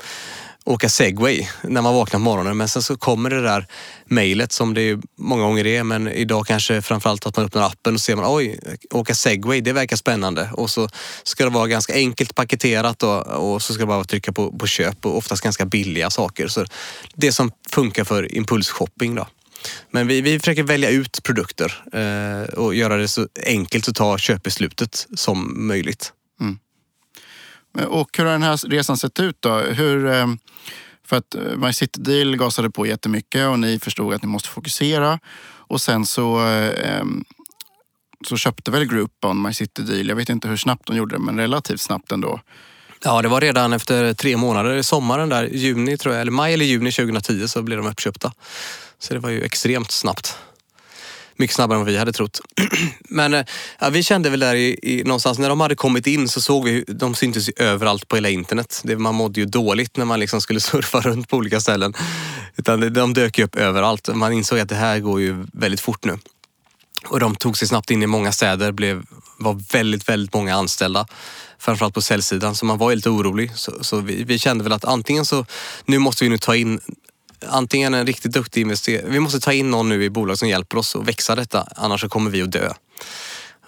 åka segway när man vaknar på morgonen. Men sen så kommer det där mejlet som det många gånger är. Men idag kanske framförallt att man öppnar appen och ser man oj, åka segway, det verkar spännande. Och så ska det vara ganska enkelt paketerat och, och så ska det bara trycka på, på köp och oftast ganska billiga saker. Så det som funkar för impulsshopping då. Men vi, vi försöker välja ut produkter eh, och göra det så enkelt att ta köpbeslutet som möjligt. Mm. Och hur har den här resan sett ut då? Hur, eh, för att eh, My City Deal gasade på jättemycket och ni förstod att ni måste fokusera. Och sen så, eh, eh, så köpte väl Groupon My City Deal. Jag vet inte hur snabbt de gjorde det, men relativt snabbt ändå. Ja, det var redan efter tre månader, i sommaren där, juni tror jag, eller maj eller juni 2010 så blev de uppköpta. Så det var ju extremt snabbt. Mycket snabbare än vad vi hade trott. Men eh, ja, vi kände väl där i, i, någonstans, när de hade kommit in så såg vi, de syntes ju överallt på hela internet. Det, man mådde ju dåligt när man liksom skulle surfa runt på olika ställen. Utan de dök ju upp överallt. Man insåg att det här går ju väldigt fort nu. Och de tog sig snabbt in i många städer, blev, var väldigt, väldigt många anställda. Framförallt på säljsidan, så man var lite orolig. Så, så vi, vi, kände väl att antingen så, nu måste vi nu ta in antingen en riktigt duktig investerare. Vi måste ta in någon nu i bolag som hjälper oss att växa detta, annars så kommer vi att dö.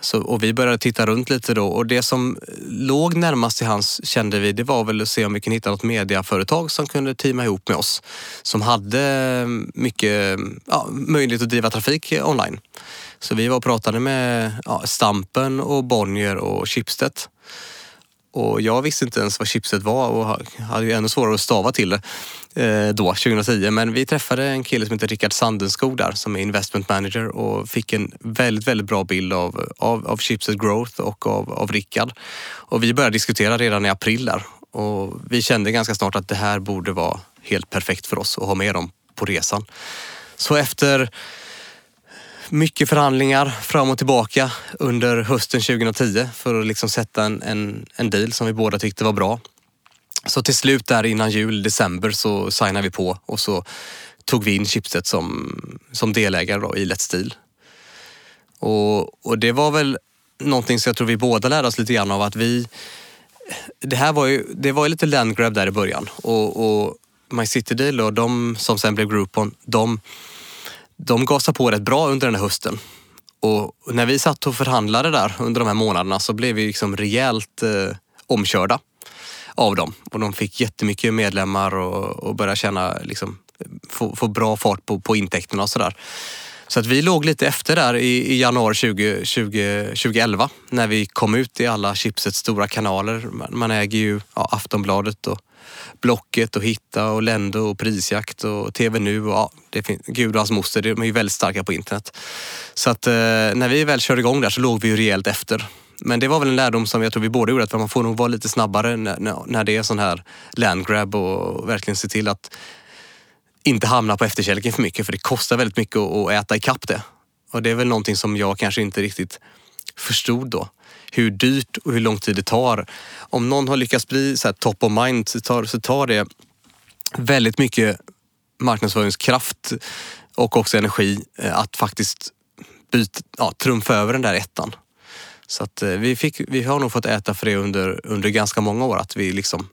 Så, och vi började titta runt lite då och det som låg närmast till hans kände vi, det var väl att se om vi kunde hitta något mediaföretag som kunde teama ihop med oss. Som hade mycket ja, möjlighet att driva trafik online. Så vi var och pratade med ja, Stampen och Bonnier och Schibsted. Och jag visste inte ens vad Schibsted var och hade ju ännu svårare att stava till det Eh, då, 2010. Men vi träffade en kille som heter Rickard Sandenskog där som är investment manager och fick en väldigt, väldigt bra bild av, av, av Chipset Growth och av, av Rickard. Och vi började diskutera redan i april där och vi kände ganska snart att det här borde vara helt perfekt för oss att ha med dem på resan. Så efter mycket förhandlingar fram och tillbaka under hösten 2010 för att liksom sätta en, en, en deal som vi båda tyckte var bra. Så till slut där innan jul, december, så signade vi på och så tog vi in Chipset som, som delägare då, i Let's Deal. Och, och det var väl någonting som jag tror vi båda lärde oss lite grann av att vi... Det här var ju, det var ju lite landgrab där i början och, och My City Deal och de som sen blev Groupon, de de gasade på rätt bra under den här hösten. Och när vi satt och förhandlade där under de här månaderna så blev vi liksom rejält eh, omkörda av dem. Och de fick jättemycket medlemmar och, och började tjäna, liksom, få, få bra fart på, på intäkterna och sådär. Så att vi låg lite efter där i, i januari 20, 20, 2011 när vi kom ut i alla Chipsets stora kanaler. Man, man äger ju ja, Aftonbladet och Blocket och Hitta och Lendo och Prisjakt och TV Nu och ja, det finns, Gud och hans moster, de är ju väldigt starka på internet. Så att eh, när vi väl körde igång där så låg vi ju rejält efter. Men det var väl en lärdom som jag tror vi båda gjorde, att man får nog vara lite snabbare när, när det är sån här landgrab och verkligen se till att inte hamna på efterkälken för mycket, för det kostar väldigt mycket att äta ikapp det. Och det är väl någonting som jag kanske inte riktigt förstod då hur dyrt och hur lång tid det tar. Om någon har lyckats bli så top of mind så tar, så tar det väldigt mycket marknadsföringskraft och också energi eh, att faktiskt byta, ja, trumfa över den där ettan. Så att eh, vi, fick, vi har nog fått äta för det under, under ganska många år. Att vi liksom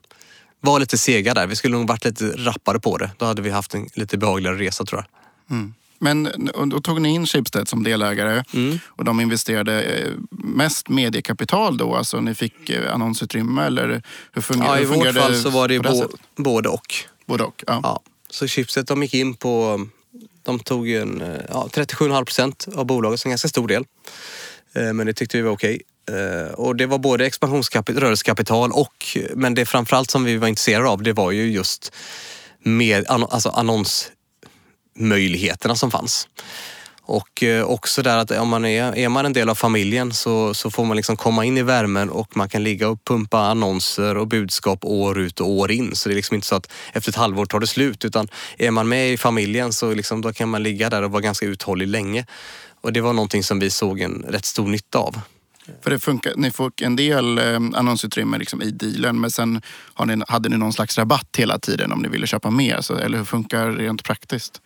var lite sega där. Vi skulle nog varit lite rappare på det. Då hade vi haft en lite behagligare resa tror jag. Mm. Men då tog ni in Schibsted som delägare mm. och de investerade eh, mest mediekapital då? Alltså ni fick eh, annonsutrymme eller hur fungerade det? Ja, i vårt fall så var det bo, både och. Både och, ja. ja. Så Schibsted de gick in på, de tog en, ja, 37,5 procent av bolaget, så en ganska stor del. Eh, men det tyckte vi var okej. Eh, och det var både expansionsrörelsekapital rörelsekapital och, men det framförallt som vi var intresserade av, det var ju just med, alltså annonsmöjligheterna som fanns. Och eh, också där att om man är, är man en del av familjen så, så får man liksom komma in i värmen och man kan ligga och pumpa annonser och budskap år ut och år in. Så det är liksom inte så att efter ett halvår tar det slut utan är man med i familjen så liksom, då kan man ligga där och vara ganska uthållig länge. Och det var någonting som vi såg en rätt stor nytta av. För det funkar, ni får en del eh, annonsutrymme liksom i dealen men sen har ni, hade ni någon slags rabatt hela tiden om ni ville köpa mer? Så, eller hur funkar det rent praktiskt?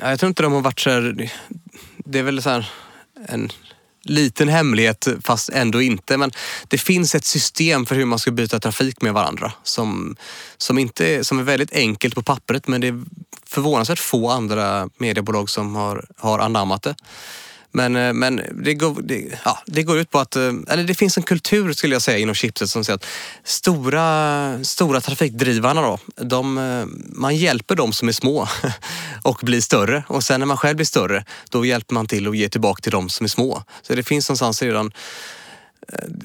Jag tror inte de har varit så här, Det är väl så här en liten hemlighet fast ändå inte. Men det finns ett system för hur man ska byta trafik med varandra som, som, inte, som är väldigt enkelt på pappret men det är förvånansvärt få andra mediebolag som har, har anammat det. Men, eh, men det, går, det, ja, det går ut på att, eh, eller det finns en kultur skulle jag säga inom chipset som säger att stora, stora trafikdrivarna då, de, eh, man hjälper dem som är små och blir större. Och sen när man själv blir större, då hjälper man till och ger tillbaka till dem som är små. Så det finns någonstans redan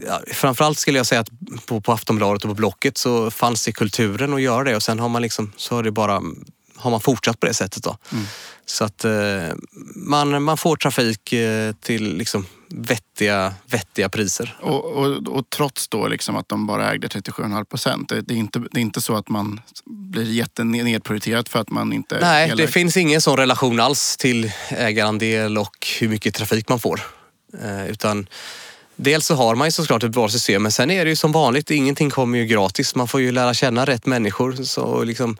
ja, framförallt skulle jag säga att på, på Aftonbladet och på Blocket så fanns det kulturen att göra det och sen har man liksom, så har det bara har man fortsatt på det sättet. Då. Mm. Så att eh, man, man får trafik eh, till liksom vettiga, vettiga priser. Och, och, och trots då liksom att de bara ägde 37,5 procent. Det, är inte, det är inte så att man blir jättenedprioriterat för att man inte... Nej, det finns ingen sån relation alls till ägarandel och hur mycket trafik man får. Eh, utan Dels så har man ju såklart ett bra system men sen är det ju som vanligt, ingenting kommer ju gratis. Man får ju lära känna rätt människor. Så liksom,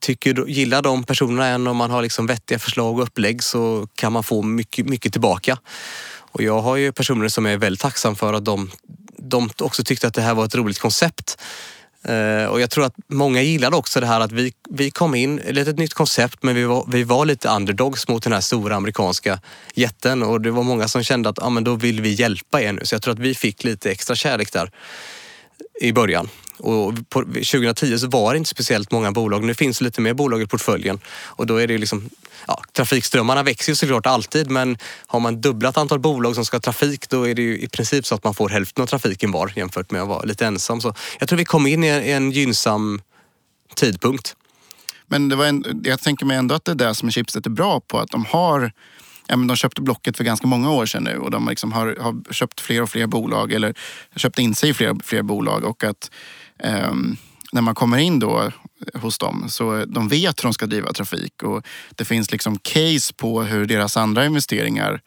tycker, gillar de personerna en och man har liksom vettiga förslag och upplägg så kan man få mycket, mycket tillbaka. Och jag har ju personer som är väldigt tacksam för att de, de också tyckte att det här var ett roligt koncept. Uh, och jag tror att många gillade också det här att vi, vi kom in, lite ett nytt koncept, men vi var, vi var lite underdogs mot den här stora amerikanska jätten och det var många som kände att ah, men då vill vi hjälpa er nu. Så jag tror att vi fick lite extra kärlek där i början. Och på 2010 så var det inte speciellt många bolag. Nu finns det lite mer bolag i portföljen och då är det liksom ja, trafikströmmarna växer ju såklart alltid men har man dubblat antal bolag som ska ha trafik då är det ju i princip så att man får hälften av trafiken var jämfört med att vara lite ensam. Så jag tror vi kom in i en, gynnsam tidpunkt. Men det var en, jag tänker mig ändå att det är det som Chipset är bra på. Att de har ja, men de köpte Blocket för ganska många år sedan nu och de liksom har, har köpt fler och fler bolag eller köpt in sig i fler och fler bolag. Och att när man kommer in då hos dem så de vet hur de ska driva trafik och det finns liksom case på hur deras andra investeringar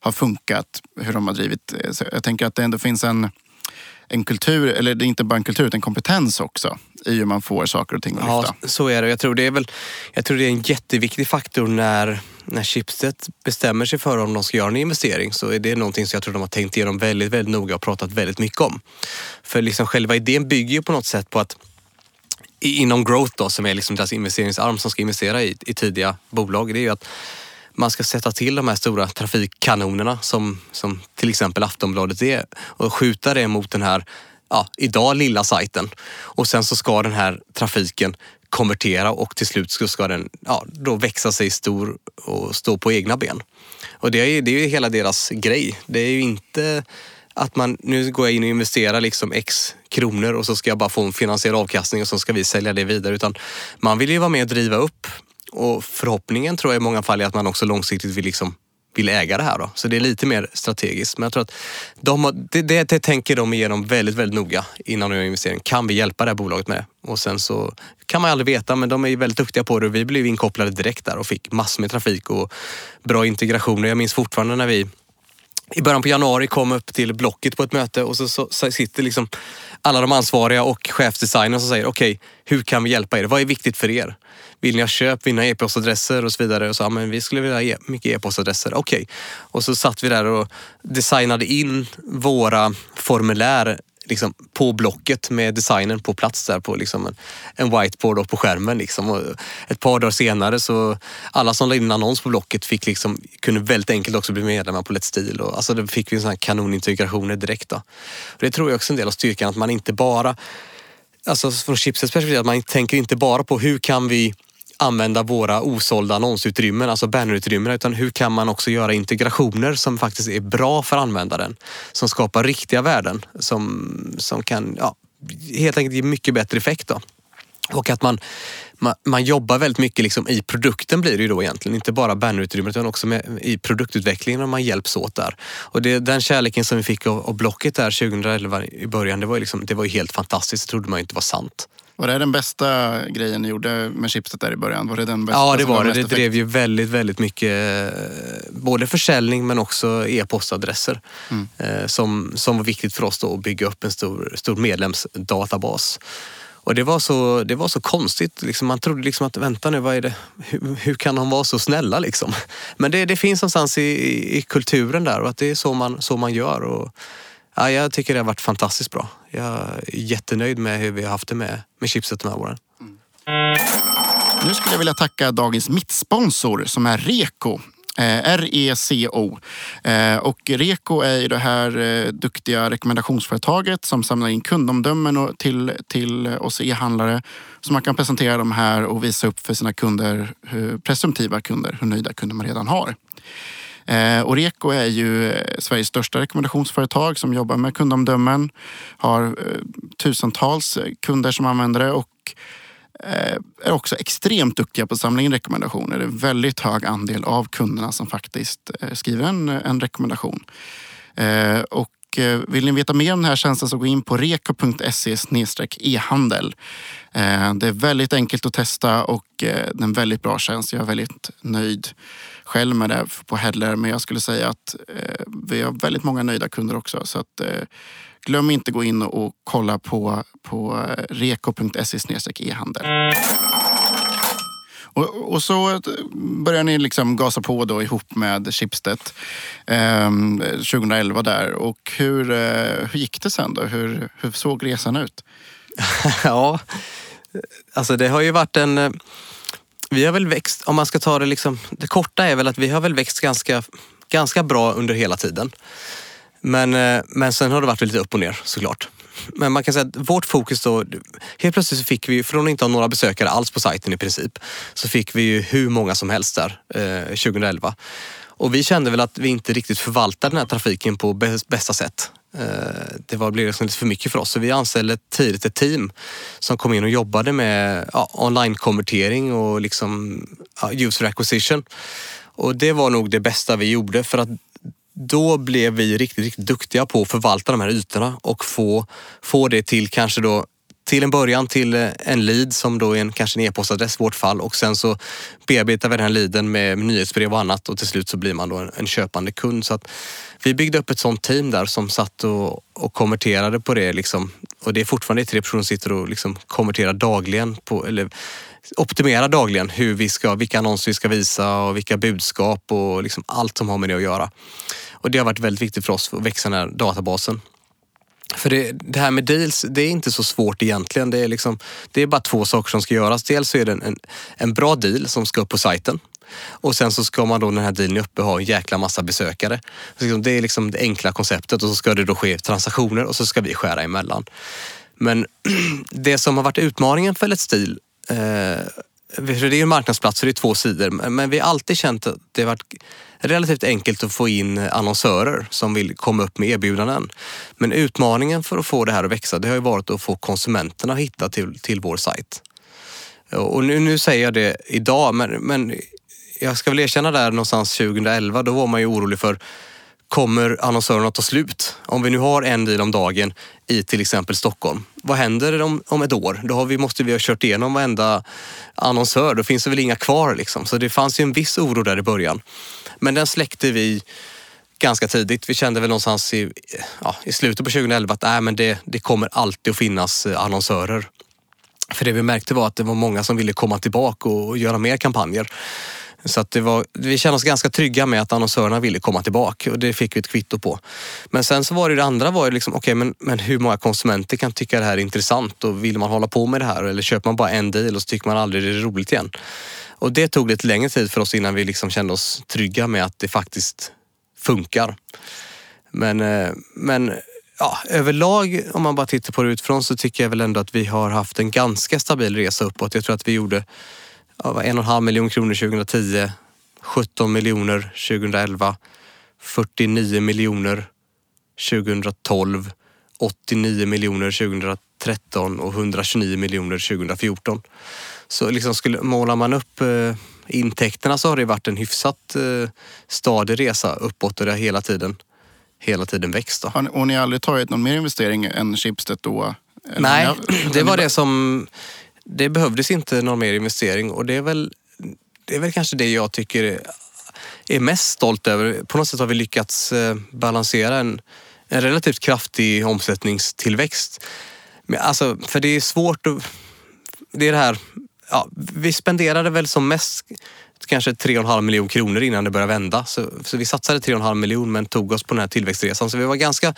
har funkat, hur de har drivit. Så jag tänker att det ändå finns en, en kultur, eller det är inte bara en kultur utan en kompetens också i hur man får saker och ting att lyfta. Ja, så är det. Jag tror det är, väl, jag tror det är en jätteviktig faktor när, när Schibsted bestämmer sig för om de ska göra en investering så är det någonting som jag tror de har tänkt igenom väldigt, väldigt noga och pratat väldigt mycket om. För liksom själva idén bygger ju på något sätt på att inom growth då, som är liksom deras investeringsarm som ska investera i, i tidiga bolag, det är ju att man ska sätta till de här stora trafikkanonerna som, som till exempel Aftonbladet är och skjuta det mot den här, ja, idag lilla sajten. Och sen så ska den här trafiken konvertera och till slut ska den ja, då växa sig stor och stå på egna ben. Och det är, det är ju hela deras grej. Det är ju inte att man, nu går jag in och investerar liksom x kronor och så ska jag bara få en finansiell avkastning och så ska vi sälja det vidare. Utan man vill ju vara med och driva upp och förhoppningen tror jag i många fall är att man också långsiktigt vill liksom vill äga det här. Då. Så det är lite mer strategiskt. Men jag tror att de har, det, det, det, tänker de igenom väldigt, väldigt noga innan de gör investering. Kan vi hjälpa det här bolaget med? Och sen så kan man aldrig veta, men de är väldigt duktiga på det. Vi blev inkopplade direkt där och fick massor med trafik och bra integrationer. Jag minns fortfarande när vi i början på januari kom upp till Blocket på ett möte och så, så, så sitter liksom alla de ansvariga och chefsdesignern som säger okej, okay, hur kan vi hjälpa er? Vad är viktigt för er? Vill ni ha köp, vill ni ha e-postadresser och så vidare? Och så, ja, men vi skulle vilja ha e mycket e-postadresser. Okej. Okay. Och så satt vi där och designade in våra formulär liksom, på Blocket med designen på plats där på liksom en, en whiteboard och på skärmen. Liksom. Och ett par dagar senare så alla som la in en annons på Blocket fick liksom, kunde väldigt enkelt också bli medlemmar på Let's Steel. Och, alltså, då fick vi såna här kanonintegrationer direkt. Då. Och det tror jag också är en del av styrkan, att man inte bara Alltså från chipsets perspektiv, att man tänker inte bara på hur kan vi använda våra osålda annonsutrymmen, alltså bannerutrymmena, utan hur kan man också göra integrationer som faktiskt är bra för användaren? Som skapar riktiga värden som, som kan ja, helt enkelt ge mycket bättre effekt. Då. Och att man, man, man, jobbar väldigt mycket liksom i produkten blir det ju då egentligen. Inte bara bannerutrymmet utan också med, i produktutvecklingen och man hjälps åt där. Och det, den kärleken som vi fick av, av Blocket där 2011 i början, det var ju, liksom, det var ju helt fantastiskt. Det trodde man inte var sant. Var det den bästa grejen ni gjorde med chipset där i början? Var det den bästa, ja, det var det. Det drev ju väldigt, väldigt mycket eh, både försäljning men också e-postadresser mm. Eh, som, som var viktigt för oss då att bygga upp en stor, stor medlemsdatabas. Och det var så, det var så konstigt. Liksom, man trodde liksom att vänta nu, vad är det? Hur, hur kan de vara så snälla? Liksom? Men det, det finns någonstans i, i kulturen där och att det är så man, så man gör. Och, ja, jag tycker det har varit fantastiskt bra. Jag är jättenöjd med hur vi har haft det med, med chipset de här åren. Mm. Nu skulle jag vilja tacka dagens mittsponsor som är Reko. Eh, R-E-C-O. Eh, och Reko är ju det här eh, duktiga rekommendationsföretaget som samlar in kundomdömen till, till oss e-handlare. Så man kan presentera de här och visa upp för sina kunder, presumtiva kunder, hur nöjda kunder man redan har. Eh, Oreko är ju eh, Sveriges största rekommendationsföretag som jobbar med kundomdömen. Har eh, tusentals kunder som använder det och Eh, är också extremt duktiga på att samla in rekommendationer. Det är en väldigt hög andel av kunderna som faktiskt eh, skriver en, en rekommendation. Eh, och vill ni veta mer om den här tjänsten så gå in på reko.se e-handel. Det är väldigt enkelt att testa och det är en väldigt bra tjänst. Jag är väldigt nöjd själv med det på Headler men jag skulle säga att eh, vi har väldigt många nöjda kunder också. Så att, eh, glöm inte att gå in och kolla på, på eh, reko.se e-handel. Och, och, så började ni liksom gasa på då ihop med Schibsted eh, 2011 där. Och hur, eh, hur gick det sen då? Hur, hur såg resan ut? ja, alltså det har ju varit en... Vi har väl växt, om man ska ta det liksom... Det korta är väl att vi har väl växt ganska, ganska bra under hela tiden. Men, eh, men sen har det varit lite upp och ner såklart. Men man kan säga att vårt fokus då, helt plötsligt så fick vi, från att inte ha några besökare alls på sajten i princip, så fick vi ju hur många som helst där eh, 2011. Och vi kände väl att vi inte riktigt förvaltade den här trafiken på bästa sätt. Eh, det var, blev liksom lite för mycket för oss, så vi anställde tidigt ett team som kom in och jobbade med ja, online-konvertering och liksom, ja, user acquisition. Och det var nog det bästa vi gjorde för att då blev vi riktigt, riktigt duktiga på att förvalta de här ytorna och få, få det till kanske då till en början till eh, en lead som då är en, kanske en e-postadress i vårt fall och sen så bearbetar vi den här leaden med nyhetsbrev och annat och till slut så blir man då en, en köpande kund. Så att vi byggde upp ett sånt team där som satt och, och konverterade på det liksom. Och det är fortfarande tre personer som sitter och liksom konverterar dagligen på, eller optimerar dagligen hur vi ska, vilka annonser vi ska visa och vilka budskap och liksom allt som har med det att göra. Och det har varit väldigt viktigt för oss att växa den här databasen. För det, det, här med deals, det är inte så svårt egentligen. Det är, liksom, det är bara två saker som ska göras. Dels så är det en, en bra deal som ska upp på sajten. Och sen så ska man då när den här dealen är uppe ha en jäkla massa besökare. Liksom, det är liksom det enkla konceptet och så ska det då ske transaktioner och så ska vi skära emellan. Men det som har varit utmaningen för Let's Deal eh, det är en marknadsplats så det är två sidor. Men vi har alltid känt att det har varit relativt enkelt att få in annonsörer som vill komma upp med erbjudanden. Men utmaningen för att få det här att växa, det har ju varit att få konsumenterna att hitta till, till vår sajt. Och nu, nu säger jag det idag, men, men jag ska väl erkänna där någonstans 2011, då var man ju orolig för kommer annonsörerna ta slut? Om vi nu har en deal om dagen i till exempel Stockholm, vad händer om, om ett år? Då har vi, måste vi ha kört igenom varenda annonsör, då finns det väl inga kvar liksom. Så det fanns ju en viss oro där i början. Men den släckte vi ganska tidigt. Vi kände väl någonstans i, ja, i slutet på 2011 att nej, men det, det kommer alltid att finnas eh, annonsörer. För det vi märkte var att det var många som ville komma tillbaka och göra mer kampanjer. Så att det var, vi kände oss ganska trygga med att annonsörerna ville komma tillbaka och det fick vi ett kvitto på. Men sen så var det, det andra var ju liksom, okej okay, men, men hur många konsumenter kan tycka det här är intressant och vill man hålla på med det här eller köper man bara en deal och så tycker man aldrig det är roligt igen. Och det tog lite längre tid för oss innan vi liksom kände oss trygga med att det faktiskt funkar. Men, eh, men ja, överlag om man bara tittar på det utifrån så tycker jag väl ändå att vi har haft en ganska stabil resa uppåt. Jag tror att vi gjorde en och halv miljon kronor 2010, 17 miljoner 2011, 49 miljoner 2012, 89 miljoner 2013 och 129 miljoner 2014. Så liksom skulle, målar man upp eh, intäkterna så har det varit en hyfsat eh, stadig resa uppåt och det har hela tiden, hela tiden växt. Då. Och ni har aldrig tagit någon mer investering än Schibsted då? Nej, det var det som det behövdes inte någon mer investering och det är väl, det är väl kanske det jag tycker är mest stolt över. På något sätt har vi lyckats eh, balansera en, en relativt kraftig omsättningstillväxt. Men alltså, för det är svårt att... Det är det här... Ja, vi spenderade väl som mest kanske 3,5 miljoner kronor innan det började vända. Så, så vi satsade 3,5 miljoner men tog oss på den här tillväxtresan. Så vi var ganska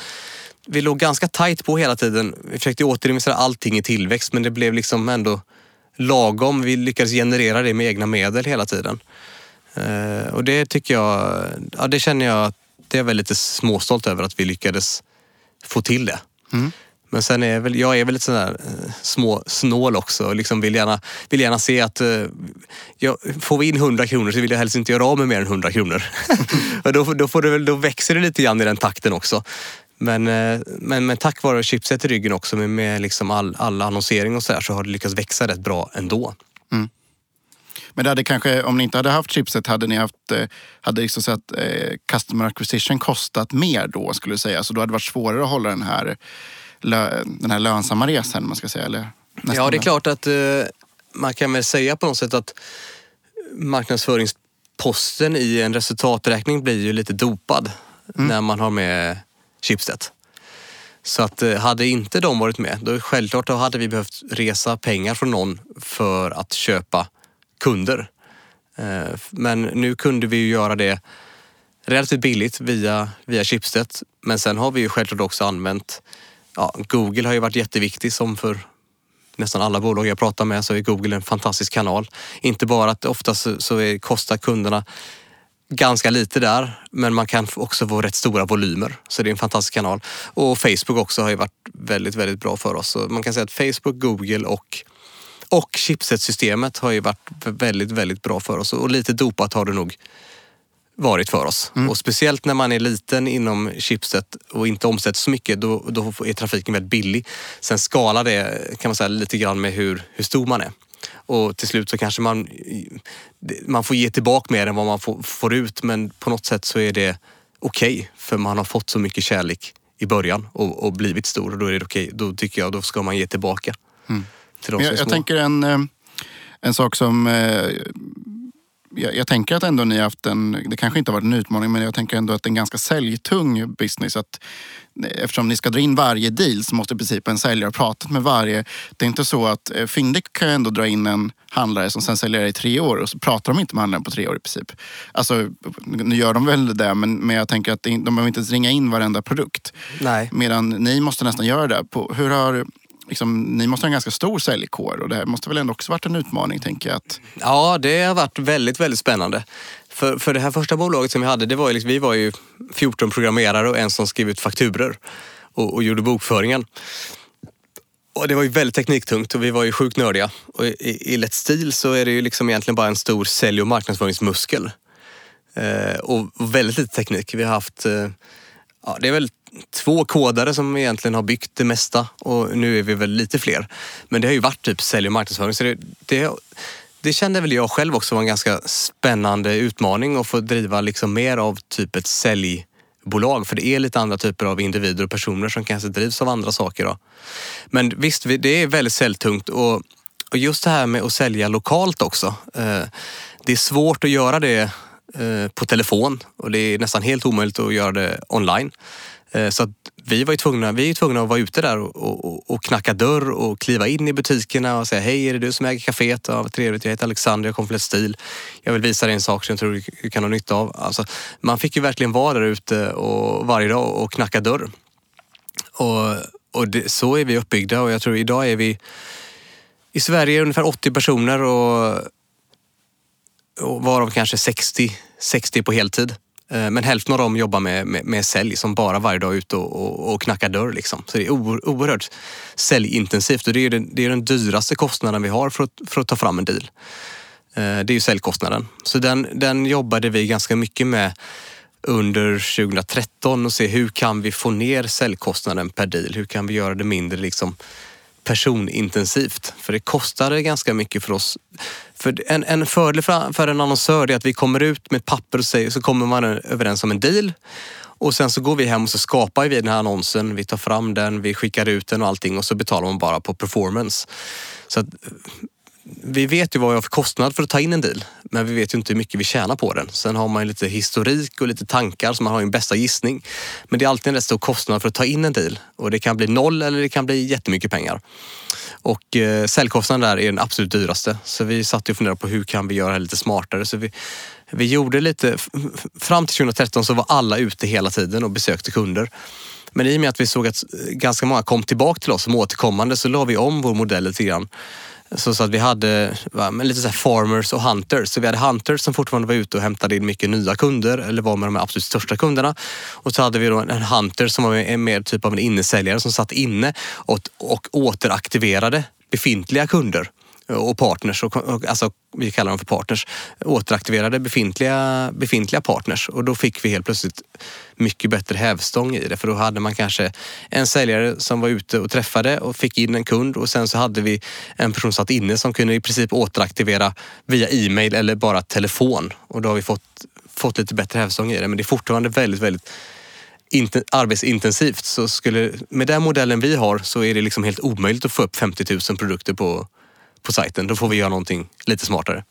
vi låg ganska tajt på hela tiden. Vi försökte återinvestera allting i tillväxt men det blev liksom ändå lagom. Vi lyckades generera det med egna medel hela tiden. Eh, och det tycker jag, ja det känner jag att det är väl lite småstolt över att vi lyckades få till det. Mm. Men sen är väl, jag är väl lite sån där eh, små snål också och liksom vill, gärna, vill gärna se att eh, jag, får vi in 100 kronor så vill jag helst inte göra av med mer än 100 kronor. och då, då, får det väl, då växer det lite grann i den takten också. Men, eh, men, men tack vare chipset i ryggen också med, med liksom all, all annonsering och så där så har det lyckats växa rätt bra ändå. Men det hade kanske, om ni inte hade haft chipset, hade ni haft, eh, hade liksom så att eh, customer acquisition kostat mer då skulle jag säga. Så då hade det varit svårare att hålla den här, lö, den här lönsamma resan, man ska säga. Eller nästan Ja, det är klart att eh, man kan väl säga på något sätt att marknadsföringsposten i en resultaträkning blir ju lite dopad när man har med Schibsted. Så att eh, hade inte de varit med, då självklart då hade vi behövt resa pengar från någon för att köpa kunder. Eh, men nu kunde vi ju göra det relativt billigt via, via Schibsted. Men sen har vi ju självklart också använt, ja, Google har ju varit jätteviktig som för nästan alla bolag jag pratar med så är Google en fantastisk kanal. Inte bara att oftast så- så är, kostar kunderna ganska lite där, men man kan också få rätt stora volymer. Så det är en fantastisk kanal. Och Facebook också har ju varit väldigt, väldigt bra för oss. Så man kan säga att Facebook, Google och, och chipset-systemet har ju varit väldigt, väldigt bra för oss. Och lite dopat har det nog varit för oss. Och speciellt när man är liten inom chipset och inte omsätter så mycket, då, då är trafiken väldigt billig. Sen skalar det kan man säga lite grann med hur, hur stor man är. Och till slut så kanske man, man får ge tillbaka mer än vad man får, får ut, men på något sätt så är det okej, för man har fått så mycket kärlek i början och, och blivit stor och då är det okej. Då tycker jag då ska man ge tillbaka. Till de som jag, jag tänker en, eh, en sak som... Jag, jag tänker att ändå ni har haft en, det kanske inte har varit en utmaning, men jag tänker ändå att det är en ganska säljtung business. Att, eh, eftersom ni ska dra in varje deal så måste i princip en säljare ha pratat med varje. Det är inte så att eh, Fyndik kan ändå dra in en handlare som sen säljer i tre år och så pratar de inte med handlaren på tre år i princip. Alltså, nu gör de väl det, men, men jag tänker att de behöver inte ens ringa in varenda produkt. Nej. Medan ni måste nästan göra det. På, hur har, liksom, ni måste ha en ganska stor säljkår och det här måste väl ändå också varit en utmaning tänker jag. Att, Ja, det har varit väldigt, väldigt spännande. För, för det här första bolaget som vi hade, det var ju liksom, vi var ju 14 programmerare och en som skrev ut fakturor och, och gjorde bokföringen. Och det var ju väldigt tekniktungt och vi var ju sjukt nördiga. Och i, i lätt stil så är det ju liksom egentligen bara en stor sälj och marknadsföringsmuskel. Eh, och, och väldigt lite teknik. Vi har haft, eh, ja, det är väl två kodare som egentligen har byggt det mesta och nu är vi väl lite fler. Men det har ju varit typ sälj och marknadsföring. Så det, det, det kände väl jag själv också var en ganska spännande utmaning att få driva liksom mer av typ ett säljbolag. För det är lite andra typer av individer och personer som kanske drivs av andra saker. Då. Men visst, det är väldigt säljtungt och, och just det här med att sälja lokalt också. Eh, det är svårt att göra det eh, på telefon och det är nästan helt omöjligt att göra det online. Eh, så att vi var ju tvungna, vi är tvungna att vara ute där och, och, och knacka dörr och kliva in i butikerna och säga hej, är det du som äger kaféet? Ja, vad trevligt, jag heter Alexander, jag kommer från Stil. Jag vill visa dig en sak som jag tror du- du kan ha nytta av. Alltså, man fick ju verkligen vara där ute och, varje dag och knacka dörr. Och, och det, så är vi uppbyggda och jag tror idag är vi i Sverige ungefär 80 personer och, och varav kanske 60, 60 på heltid. Eh, men hälften av dem jobbar med, med, med sälj som bara varje dag är ute och, och, och knackar dörr. Liksom. Så det är oerhört säljintensivt och det är, den, det är den dyraste kostnaden vi har för att, för att ta fram en deal. Eh, det är ju säljkostnaden. Så den, den jobbade vi ganska mycket med under 2013 och se hur kan vi få ner säljkostnaden per deal? Hur kan vi göra det mindre liksom personintensivt? För det kostade ganska mycket för oss. För en, en fördel för, för en annonsör är att vi kommer ut med ett papper och säger, så kommer man överens om en deal. Och sen så går vi hem och så skapar vi den här annonsen. Vi tar fram den, vi skickar ut den och allting och så betalar man bara på performance. Så att vi vet ju vad vi har för kostnad för att ta in en deal, men vi vet ju inte hur mycket vi tjänar på den. Sen har man ju lite historik och lite tankar så man har ju en bästa gissning. Men det är alltid en rätt stor kostnad för att ta in en deal och det kan bli noll eller det kan bli jättemycket pengar. Och eh, säljkostnaden där är den absolut dyraste. Så vi satt och funderade på hur kan vi göra det här lite smartare. Så vi, vi gjorde lite, fram till 2013 så var alla ute hela tiden och besökte kunder. Men i och med att vi såg att eh, ganska många kom tillbaka till oss som återkommande så la vi om vår modell lite grann. Så, så att vi hade va, men lite så här farmers och hunters. Så vi hade hunters som fortfarande var ute och hämtade in mycket nya kunder eller var med de absolut största kunderna. Och så hade vi då en hunter som var en mer typ av en innesäljare som satt inne och, och återaktiverade befintliga kunder och partners, och, alltså vi kallar dem för partners, återaktiverade befintliga, befintliga partners. Och då fick vi helt plötsligt mycket bättre hävstång i det. För då hade man kanske en säljare som var ute och träffade och fick in en kund. Och sen så hade vi en person satt inne som kunde i princip återaktivera via e-mail eller bara telefon. Och då har vi fått, fått lite bättre hävstång i det. Men det är fortfarande väldigt, väldigt arbetsintensivt. Så skulle, med den modellen vi har så är det liksom helt omöjligt att få upp 50 000 produkter på, på sajten. Då får vi göra någonting lite smartare.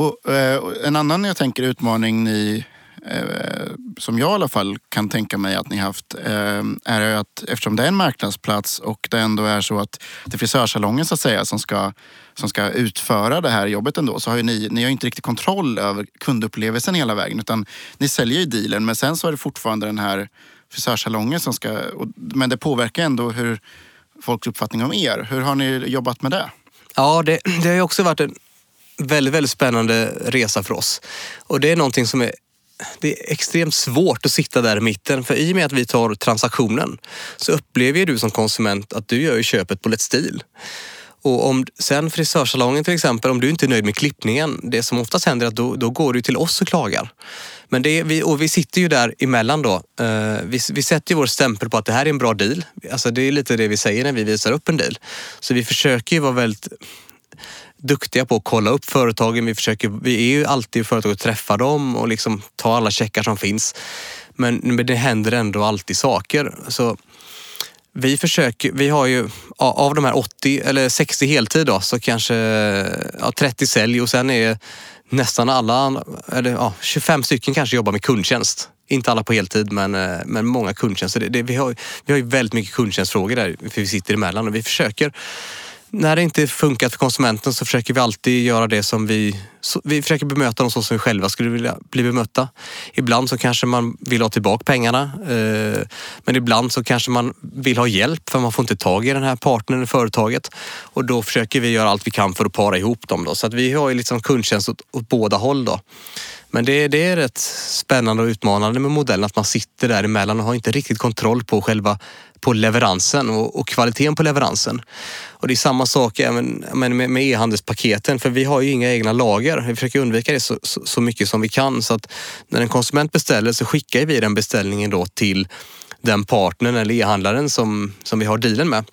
Och, eh, en annan jag tänker utmaning ni, eh, som jag i alla fall kan tänka mig att ni haft, eh, är att eftersom det är en marknadsplats och det ändå är så att det är frisörsalongen så att säga som ska, som ska utföra det här jobbet ändå, så har ju ni, ni har inte riktigt kontroll över kundupplevelsen hela vägen. Utan ni säljer ju dealen men sen så är det fortfarande den här frisörsalongen som ska, och, men det påverkar ändå hur folks uppfattning om er. Hur har ni jobbat med det? Ja, det, det har ju också varit en väldigt, väldigt spännande resa för oss. Och det är någonting som är det är extremt svårt att sitta där i mitten. För i och med att vi tar transaktionen så upplever du som konsument att du gör ju köpet på Let's Deal. Och om sen frisörsalongen till exempel, om du inte är nöjd med klippningen, det som oftast händer är att då, då går du till oss och klagar. Men det, vi, och vi sitter ju där emellan då. Eh, vi, vi sätter ju vår stämpel på att det här är en bra deal. Alltså det är lite det vi säger när vi visar upp en deal. Så vi försöker ju vara väldigt duktiga på att kolla upp företagen. Vi, försöker, vi är ju alltid i företag och träffar dem och liksom tar alla checkar som finns. Men, men det händer ändå alltid saker. Så vi försöker, vi har ju av de här 80 eller 60 heltid då så kanske ja, 30 sälj och sen är nästan alla, eller ja, 25 stycken kanske jobbar med kundtjänst. Inte alla på heltid men, eh, men många kundtjänster. Det, det, vi, har, vi har ju väldigt mycket kundtjänstfrågor där för vi sitter emellan och vi försöker när det inte funkar för konsumenten så försöker vi alltid göra det som vi... Vi försöker bemöta dem så som vi själva skulle vilja bli bemötta. Ibland så kanske man vill ha tillbaka pengarna. Eh, men ibland så kanske man vill ha hjälp för man får inte tag i den här partnern eller företaget. Och då försöker vi göra allt vi kan för att para ihop dem. Då. Så att vi har ju liksom kundtjänst åt, åt båda håll. Då. Men det, det, är rätt spännande och utmanande med modellen att man sitter däremellan och har inte riktigt kontroll på själva på leveransen och, och kvaliteten på leveransen. Och det är samma sak även med, med e-handelspaketen för vi har ju inga egna lager. Vi försöker undvika det så, så, så, mycket som vi kan så att när en konsument beställer så skickar vi den beställningen då till den partnern eller e-handlaren som, som vi har dealen med.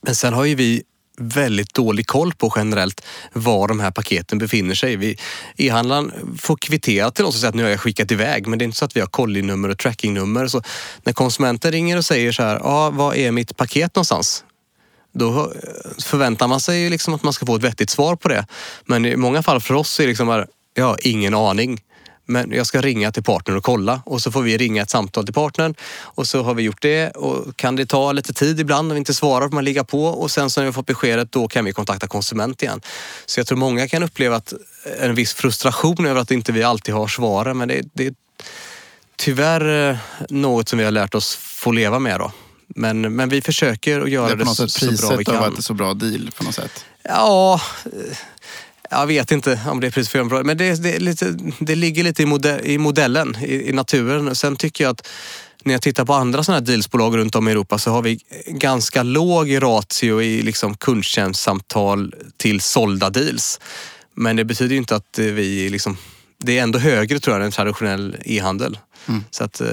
Men sen har ju vi väldigt dålig koll på generellt var de här paketen befinner sig. E-handlaren får kvittera till oss och säga att nu har jag skickat iväg men det är inte så att vi har kollinummer och trackingnummer. Så när konsumenten ringer och säger så här, ah, vad är mitt paket någonstans? Då förväntar man sig liksom att man ska få ett vettigt svar på det. Men i många fall för oss är det liksom här, jag har ingen aning. Men jag ska ringa till partnern och kolla och så får vi ringa ett samtal till partnern och så har vi gjort det och kan det ta lite tid ibland när vi inte svarar, får man ligga på och sen så när vi fått beskedet då kan vi kontakta konsument igen. Så jag tror många kan uppleva att en viss frustration över att inte vi alltid har svaren men det, det är tyvärr eh, något som vi har lärt oss få leva med då. Men, men vi försöker att göra det, det så, så bra vi kan. Priset av att det är så bra deal på något sätt? Ja, jag vet inte om det är pris för men det, det, lite, det ligger lite i, modell, i modellen, i, i, naturen. Sen tycker jag att när jag tittar på andra sådana här dealsbolag runt om i Europa så har vi ganska låg ratio i liksom kundtjänstsamtal till sålda deals. Men det betyder ju inte att vi liksom, det är ändå högre tror jag än traditionell e-handel. Mm. Så att, eh,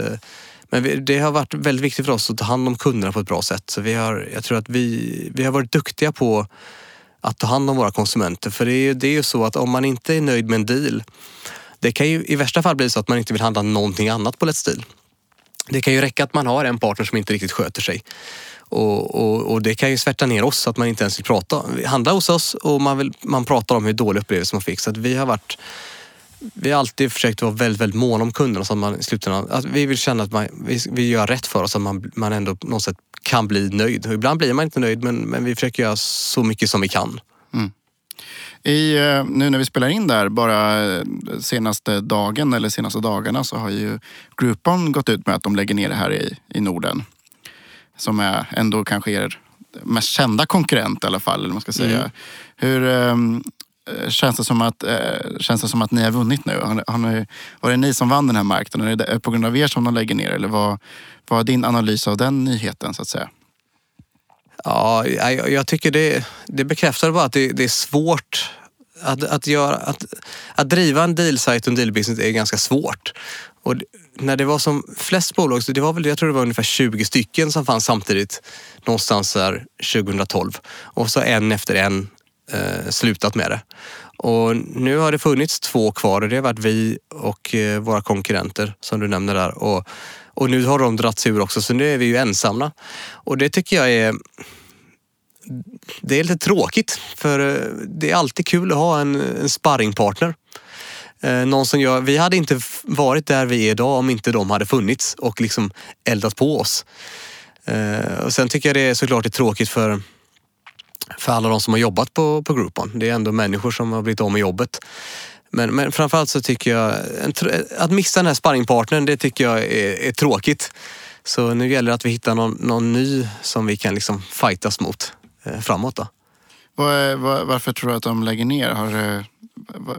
men det har varit väldigt viktigt för oss att ta hand om kunderna på ett bra sätt. Så vi har, jag tror att vi, vi har varit duktiga på att ta hand om våra konsumenter. För det är ju, det är ju så att om man inte är nöjd med en deal, det kan ju i värsta fall bli så att man inte vill handla någonting annat på Let's Deal. Det kan ju räcka att man har en partner som inte riktigt sköter sig. Och, och, och, det kan ju svärta ner oss att man inte ens vill prata. Handla hos oss och man, vill, man pratar om hur dålig upplevelse man fick. Så att vi har varit vi har alltid försökt vara väldigt, väldigt måna om kunderna så att man i slutändan, att vi vill känna att man, vi, vi gör rätt för oss, att man, man ändå på något sätt kan bli nöjd. Och ibland blir man inte nöjd men, men vi försöker göra så mycket som vi kan. Mm. I, eh, nu när vi spelar in där, bara eh, senaste dagen eller senaste dagarna så har ju Groupon gått ut med att de lägger ner det här i, i Norden. Som är ändå kanske er mest kända konkurrent i alla fall. Eller man ska säga. Mm. Hur ehm, eh, Eh, känns, det som att, eh, känns det som att ni har vunnit nu? Har, har ni, var det ni som vann den här marknaden? Är det på grund av er som de lägger ner? Eller vad, vad är din analys av den nyheten så att säga? Ja, jag, jag tycker det, det bekräftar bara att det, det är svårt att, att, göra, att, att driva en dealsajt och en deal-business är ganska svårt. Och när det var som flest bolag, så det var väl, jag tror det var ungefär 20 stycken som fanns samtidigt någonstans där 2012. Och så en efter en eh, slutat med det. Och nu har det funnits två kvar och det har varit vi och eh, våra konkurrenter som du nämner där. Och, och nu har de dragits ur också så nu är vi ju ensamma. Och det tycker jag är det är lite tråkigt för eh, det är alltid kul att ha en, en sparringpartner. Eh, någon som gör, vi hade inte varit där vi är idag om inte de hade funnits och liksom eldat på oss. Eh, och sen tycker jag det är såklart det är tråkigt för, för alla de som har jobbat på, på Groupon. Det är ändå människor som har blivit av med jobbet. Men, men framförallt så tycker jag, att missa den här sparringpartnern, det tycker jag är, är tråkigt. Så nu gäller det att vi hittar någon, någon ny som vi kan liksom fightas mot eh, framåt. Då. Var, var, varför tror du att de lägger ner? Har, eh,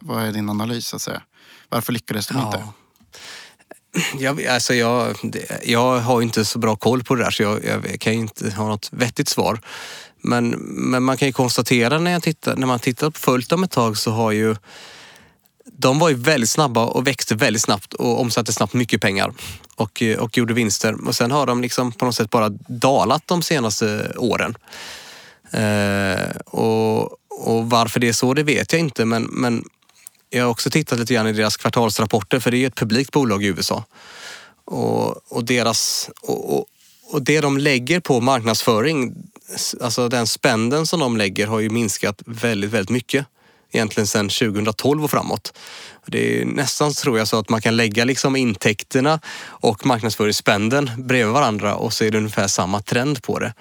vad är din analys? Att säga? Varför lyckades de Ja. inte? Jag, alltså jag, jag har inte så bra koll på det där så jag, jag kan inte ha något vettigt svar. Men, men man kan ju konstatera när, jag tittar, när man tittar på följt dem ett tag så har ju de var ju väldigt snabba och växte väldigt snabbt och omsatte snabbt mycket pengar och, och gjorde vinster. Och sen har de liksom på något sätt bara dalat de senaste åren. Eh, och, och varför det är så, det vet jag inte. Men, men jag har också tittat lite grann i deras kvartalsrapporter för det är ju ett publikt bolag i USA. Och, och, deras, och, och, och det de lägger på marknadsföring, alltså den spänden som de lägger har ju minskat väldigt, väldigt mycket. Egentligen sedan 2012 och framåt. Det är nästan tror jag så att man kan lägga liksom intäkterna och marknadsföringsspenden bredvid varandra och så är det ungefär samma trend på det.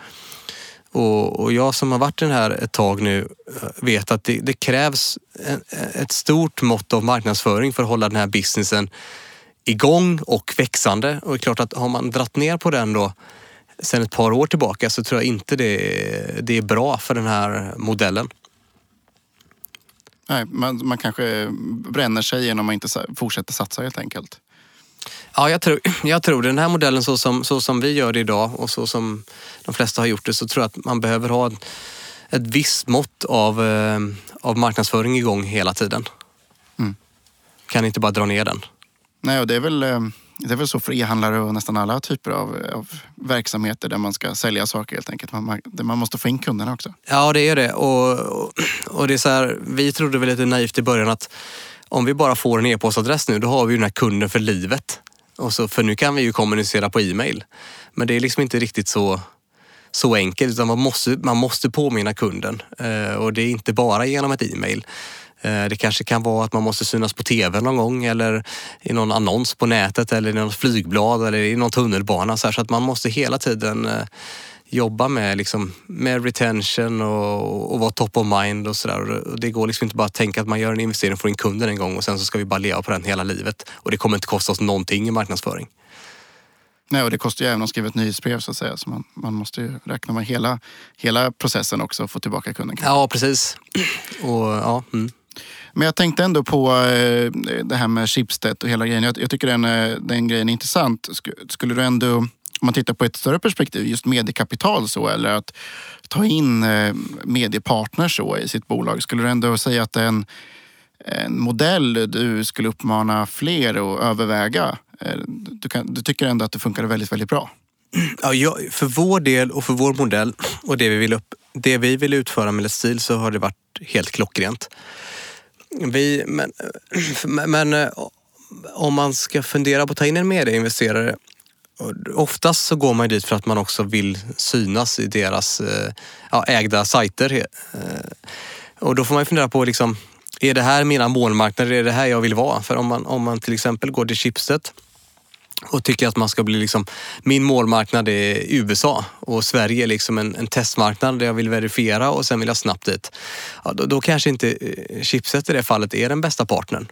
Och, och jag som har varit i den här ett tag nu eh, vet att det, det krävs en, ett stort mått av marknadsföring för att hålla den här businessen igång och växande. Och det är klart att har man dratt ner på den då sen ett par år tillbaka så tror jag inte det, det är bra för den här modellen. Nej, man, man kanske bränner sig genom att inte fortsätta satsa helt enkelt. Ja, jag tror, jag tror den här modellen så som, så som vi gör det idag och så som de flesta har gjort det så tror jag att man behöver ha ett, ett visst mått av, eh, av marknadsföring igång hela tiden. Mm. Kan inte bara dra ner den. Nej, och det är väl, eh, det är väl så för e-handlare och nästan alla typer av, av verksamheter där man ska sälja saker helt enkelt. Man, man- man måste få in kunderna också. Ja, det är det. Och, och, det är så här, vi trodde väl lite naivt i början att om vi bara får en e-postadress nu, då har vi ju den här kunden för livet. Och så, för nu kan vi ju kommunicera på e-mail. Men det är liksom inte riktigt så, så enkelt, utan man måste, man måste påminna kunden. Eh, och det är inte bara genom ett e-mail. Eh, det kanske kan vara att man måste synas på tv någon gång eller i någon annons på nätet eller i något flygblad eller i någon tunnelbana. Så, att man måste hela tiden eh, jobba med, liksom, med retention och, och vara top of mind och sådär. Och Det går liksom inte bara att tänka att man gör en investering får in kunden en gång och sen så ska vi bara leva på den hela livet. Och det kommer inte kosta oss någonting i marknadsföring. Nej, och det kostar ju även att skriva ett nyhetsbrev så att säga. Så man, man måste ju räkna med hela, hela processen också och få tillbaka kunden. Ja, precis. Och, ja, mm. Men jag tänkte ändå på eh, det här med Schibsted och hela grejen. Jag, jag tycker den, eh, den grejen är intressant. Skulle du ändå, om man tittar på ett större perspektiv, just mediekapital så, eller att ta in eh, mediepartners så i sitt bolag. Skulle du ändå säga att det är en, en modell du skulle uppmana fler att överväga? Du, kan, du tycker ändå att det funkar väldigt, väldigt bra? Ja, jag, för vår del och för vår modell och det vi vill, upp, det vi vill utföra med Stil så har det varit helt klockrent. Vi, men, men eh, om man ska fundera på att ta in en medieinvesterare eh, Oftast så går man dit för att man också vill synas i deras eh, ja, ägda sajter. Och då får man fundera på, liksom, är det här mina målmarknader? Är det här jag vill vara? För om man, om man till exempel går till Chipset och tycker att man ska bli liksom, min målmarknad är USA och Sverige är liksom en, en testmarknad där jag vill verifiera och sen vill jag snabbt dit. Ja, då, då kanske inte eh, Chipset i det fallet är den bästa partnern.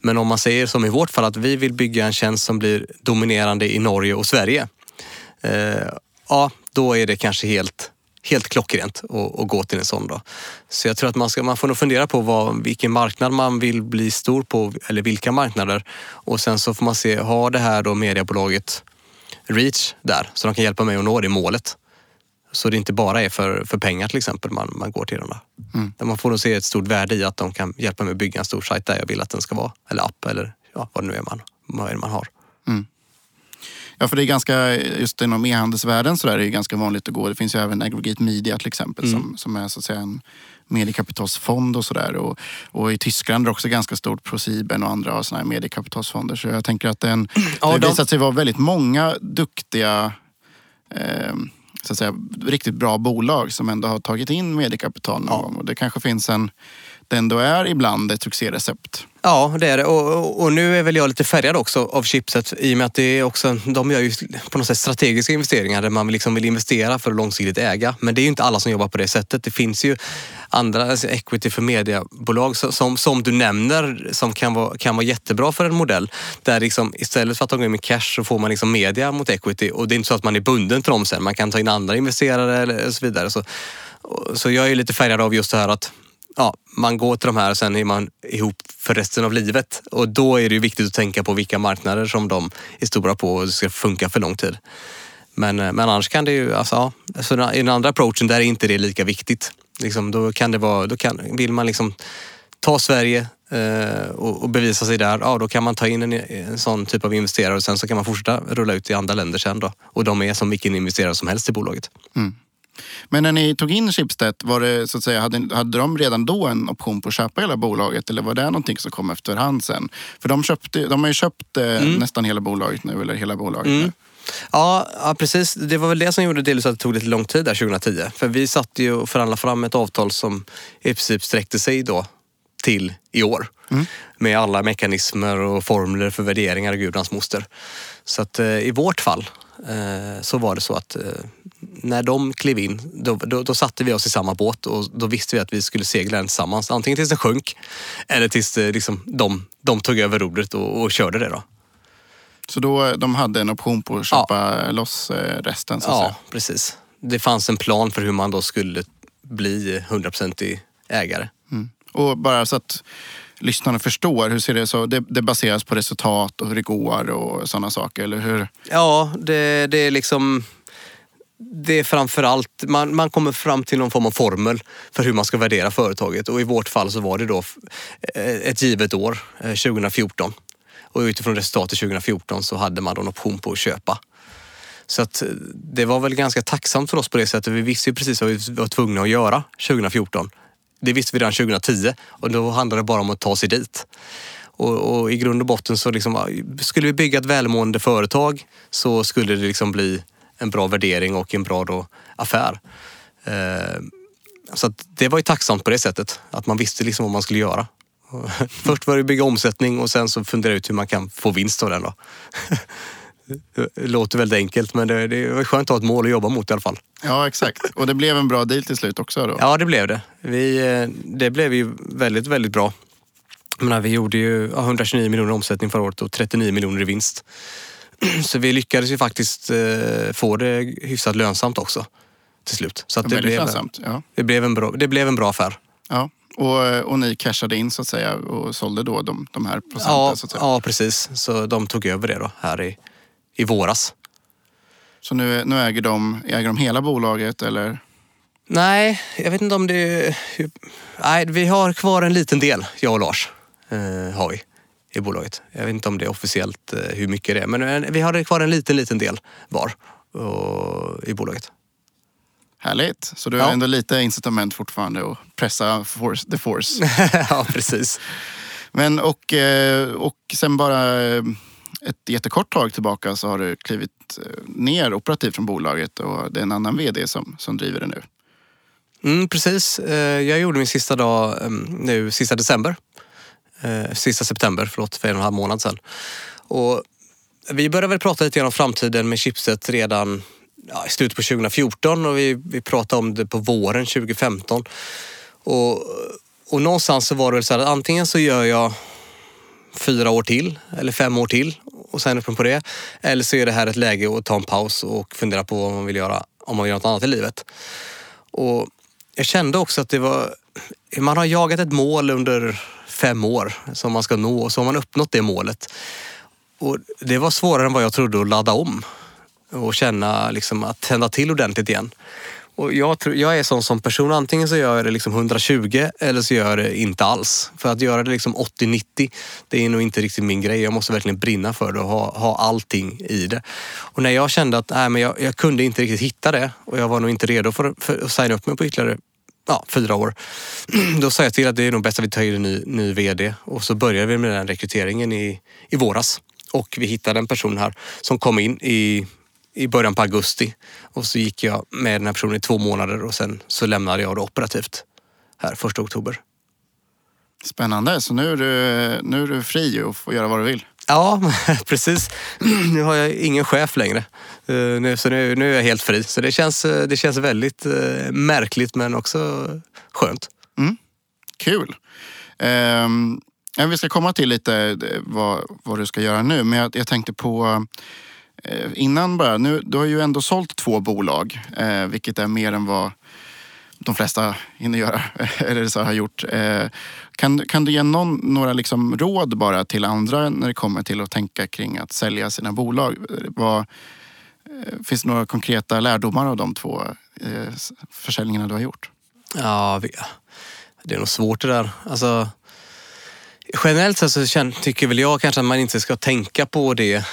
Men om man säger som i vårt fall att vi vill bygga en tjänst som blir dominerande i Norge och Sverige. Eh, ja, då är det kanske helt helt klockrent att gå till en sån. Då. Så jag tror att man, ska, man får nog fundera på vad, vilken marknad man vill bli stor på eller vilka marknader. Och sen så får man se, har det här då mediebolaget reach där så de kan hjälpa mig att nå det målet? Så det inte bara är för, för pengar till exempel man, man går till dem. Då. Mm. Man får nog se ett stort värde i att de kan hjälpa mig att bygga en stor sajt där jag vill att den ska vara. Eller app eller ja, vad det nu är man, vad är man har. Ja, för det är ganska, just inom e-handelsvärlden så där är det ganska vanligt att gå. Det finns ju även Aggregate Media till exempel Mm. som, som är så att säga en mediekapitalsfond och sådär. Och, och i Tyskland är det också ganska stort, ProSieben och andra har sådana här mediekapitalsfonder. Så jag tänker att den, Ja, det har de- visat sig vara väldigt många duktiga eh, så att säga, riktigt bra bolag som ändå har tagit in mediekapital någon Ja. gång. Och det kanske finns en, det ändå är ibland ett succérecept. Ja, det är det. Och, och, och nu är väl jag lite färgad också av chipset i och med att det är också, de gör ju på något sätt strategiska investeringar där man liksom vill investera för att långsiktigt äga. Men det är ju inte alla som jobbar på det sättet. Det finns ju andra, alltså equity för mediebolag som, som du nämner som kan vara, kan vara jättebra för en modell. Där liksom, istället för att de går in med cash så får man liksom media mot equity och det är inte så att man är bunden till dem sen. Man kan ta in andra investerare eller så vidare. Så, så jag är lite färgad av just det här att ja, man går till de här och sen är man ihop för resten av livet. Och då är det ju viktigt att tänka på vilka marknader som de är stora på och det ska funka för lång tid. Men, eh, men annars kan det ju, alltså, ja, så i den andra approachen där är inte det lika viktigt. Liksom, då kan det vara, då kan, vill man liksom ta Sverige eh, och, och bevisa sig där, ja då kan man ta in en, en sån typ av investerare och sen så kan man fortsätta rulla ut i andra länder sen då. Och de är som vilken investerare som helst i bolaget. Mm. Men när ni tog in Schibsted, var det, så att säga, hade, hade de redan då en option på att köpa hela bolaget eller var det någonting som kom efterhand sen? För de, köpte, de har ju köpt eh, nästan hela bolaget nu, eller hela bolaget nu. Mm. Ja, ja, precis. Det var väl det som gjorde delvis att det tog lite lång tid där 2010. För vi satt ju och förhandlade fram ett avtal som i princip sträckte sig då till i år. Med alla mekanismer och formler för värderingar och gudans moster. Så att eh, i vårt fall så var det så att eh, när de klev in, då, då, då satte vi oss i samma båt och då visste vi att vi skulle segla den tillsammans. Antingen tills den sjönk eller tills eh, liksom, de, de tog över rodret och, och körde det. då. Så då, de hade en option på att köpa loss eh, resten så att Ja, säga. precis. Det fanns en plan för hur man då skulle bli 100% ägare. Mm. Och bara så att lyssnarna förstår, hur ser det så? Det, det baseras på resultat och hur det går och sådana saker, eller hur? Ja, det, det är liksom... Det är framförallt, man, man kommer fram till någon form av formel för hur man ska värdera företaget och i vårt fall så var det då eh, ett givet år, eh, 2014. Och utifrån resultatet 2014 så hade man då en option på att köpa. Så att eh, det var väl ganska tacksamt för oss på det sättet. Vi visste ju precis vad vi var tvungna att göra 2014. Det visste vi redan 2010 och då handlade det bara om att ta sig dit. Och, och i grund och botten så liksom, skulle vi bygga ett välmående företag så skulle det liksom bli en bra värdering och en bra då affär. Eh, så att det var ju tacksamt på det sättet, att man visste liksom vad man skulle göra. Först var det bygga omsättning och sen så fundera ut hur man kan få vinst av den. Då. Det låter väldigt enkelt men det, det var skönt att ha ett mål att jobba mot i alla fall. Ja, exakt. Och det blev en bra deal till slut också då? Ja, det blev det. Vi, eh, det blev ju väldigt, väldigt bra. Menar, vi gjorde ju ja, 129 miljoner i omsättning förra året och 39 miljoner i vinst. Så vi lyckades ju faktiskt eh, få det hyfsat lönsamt också till slut. Så det, Väldigt blev, lönsamt. Ja. det, blev en bra, det blev en bra affär. Ja. Och, och ni cashade in så att säga och sålde då de, de här procenten? Ja, så, att säga. ja, precis. Så de tog över det då här i, i våras. så nu, nu äger, de, äger de hela bolaget eller? Nej, jag vet inte om det... Nej, vi har kvar en liten del, jag och Lars. Eh, har vi i bolaget. Jag vet inte om det är officiellt eh, hur mycket det är, men eh, vi har kvar en liten, liten del var och, i bolaget. Härligt. Så du Ja. har ändå lite incitament fortfarande att pressa force, the force. ja, precis. Men och, eh, och sen bara eh, ett jättekort tag tillbaka så har du klivit eh, ner operativt från bolaget och det är en annan vd som, som driver det nu. Mm, precis. Eh, jag gjorde min sista dag ehm, nu, sista december. Eh, sista september, förlåt, för en och en halv månad sedan. Och vi började väl prata lite grann om framtiden med chipset redan ja, i slutet på 2014 och vi, vi pratade om det på våren 2015. Och, och någonstans så var det väl så här att antingen så gör jag fyra år till eller fem år till och sen öppen på det. Eller så är det här ett läge att ta en paus och fundera på vad man vill göra om man vill göra något annat i livet. Och jag kände också att det var, man har jagat ett mål under fem år som man ska nå och så har man uppnått det målet. Och det var svårare än vad jag trodde att ladda om och känna liksom att tända till ordentligt igen. Och jag, tror, jag är sån som person, antingen så gör jag det liksom 120 eller så gör jag det inte alls. För att göra det liksom 80-90, det är nog inte riktigt min grej. Jag måste verkligen brinna för det och ha, ha allting i det. Och när jag kände att nej, men jag, jag kunde inte riktigt hitta det och jag var nog inte redo för, för att signa upp mig på ytterligare ja, fyra år. Då sa jag till att det är nog bäst att vi tar in en ny, ny VD och så började vi med den rekryteringen i, i våras. Och vi hittade en person här som kom in i i början på augusti. Och så gick jag med den här personen i två månader och sen så lämnade jag det operativt här första oktober. Spännande, så nu är du, nu är du fri och får göra vad du vill. Ja, precis. Nu har jag ingen chef längre. Eh, så nu, nu är jag helt fri. Så det känns, eh, det känns väldigt eh, märkligt men också skönt. Mm. Kul. Um, vi ska komma till lite vad, vad du ska göra nu, men jag, jag tänkte på Eh, innan bara, nu, du har ju ändå sålt två bolag, eh, vilket är mer än vad de flesta hinner göra, eller så har gjort. Eh, kan, kan du ge någon, några liksom råd bara till andra när det kommer till att tänka kring att sälja sina bolag? Vad, eh, finns det några konkreta lärdomar av de två eh, försäljningarna du har gjort? Ja, det är nog svårt det där. Alltså, generellt sett så tycker väl jag kanske att man inte ska tänka på det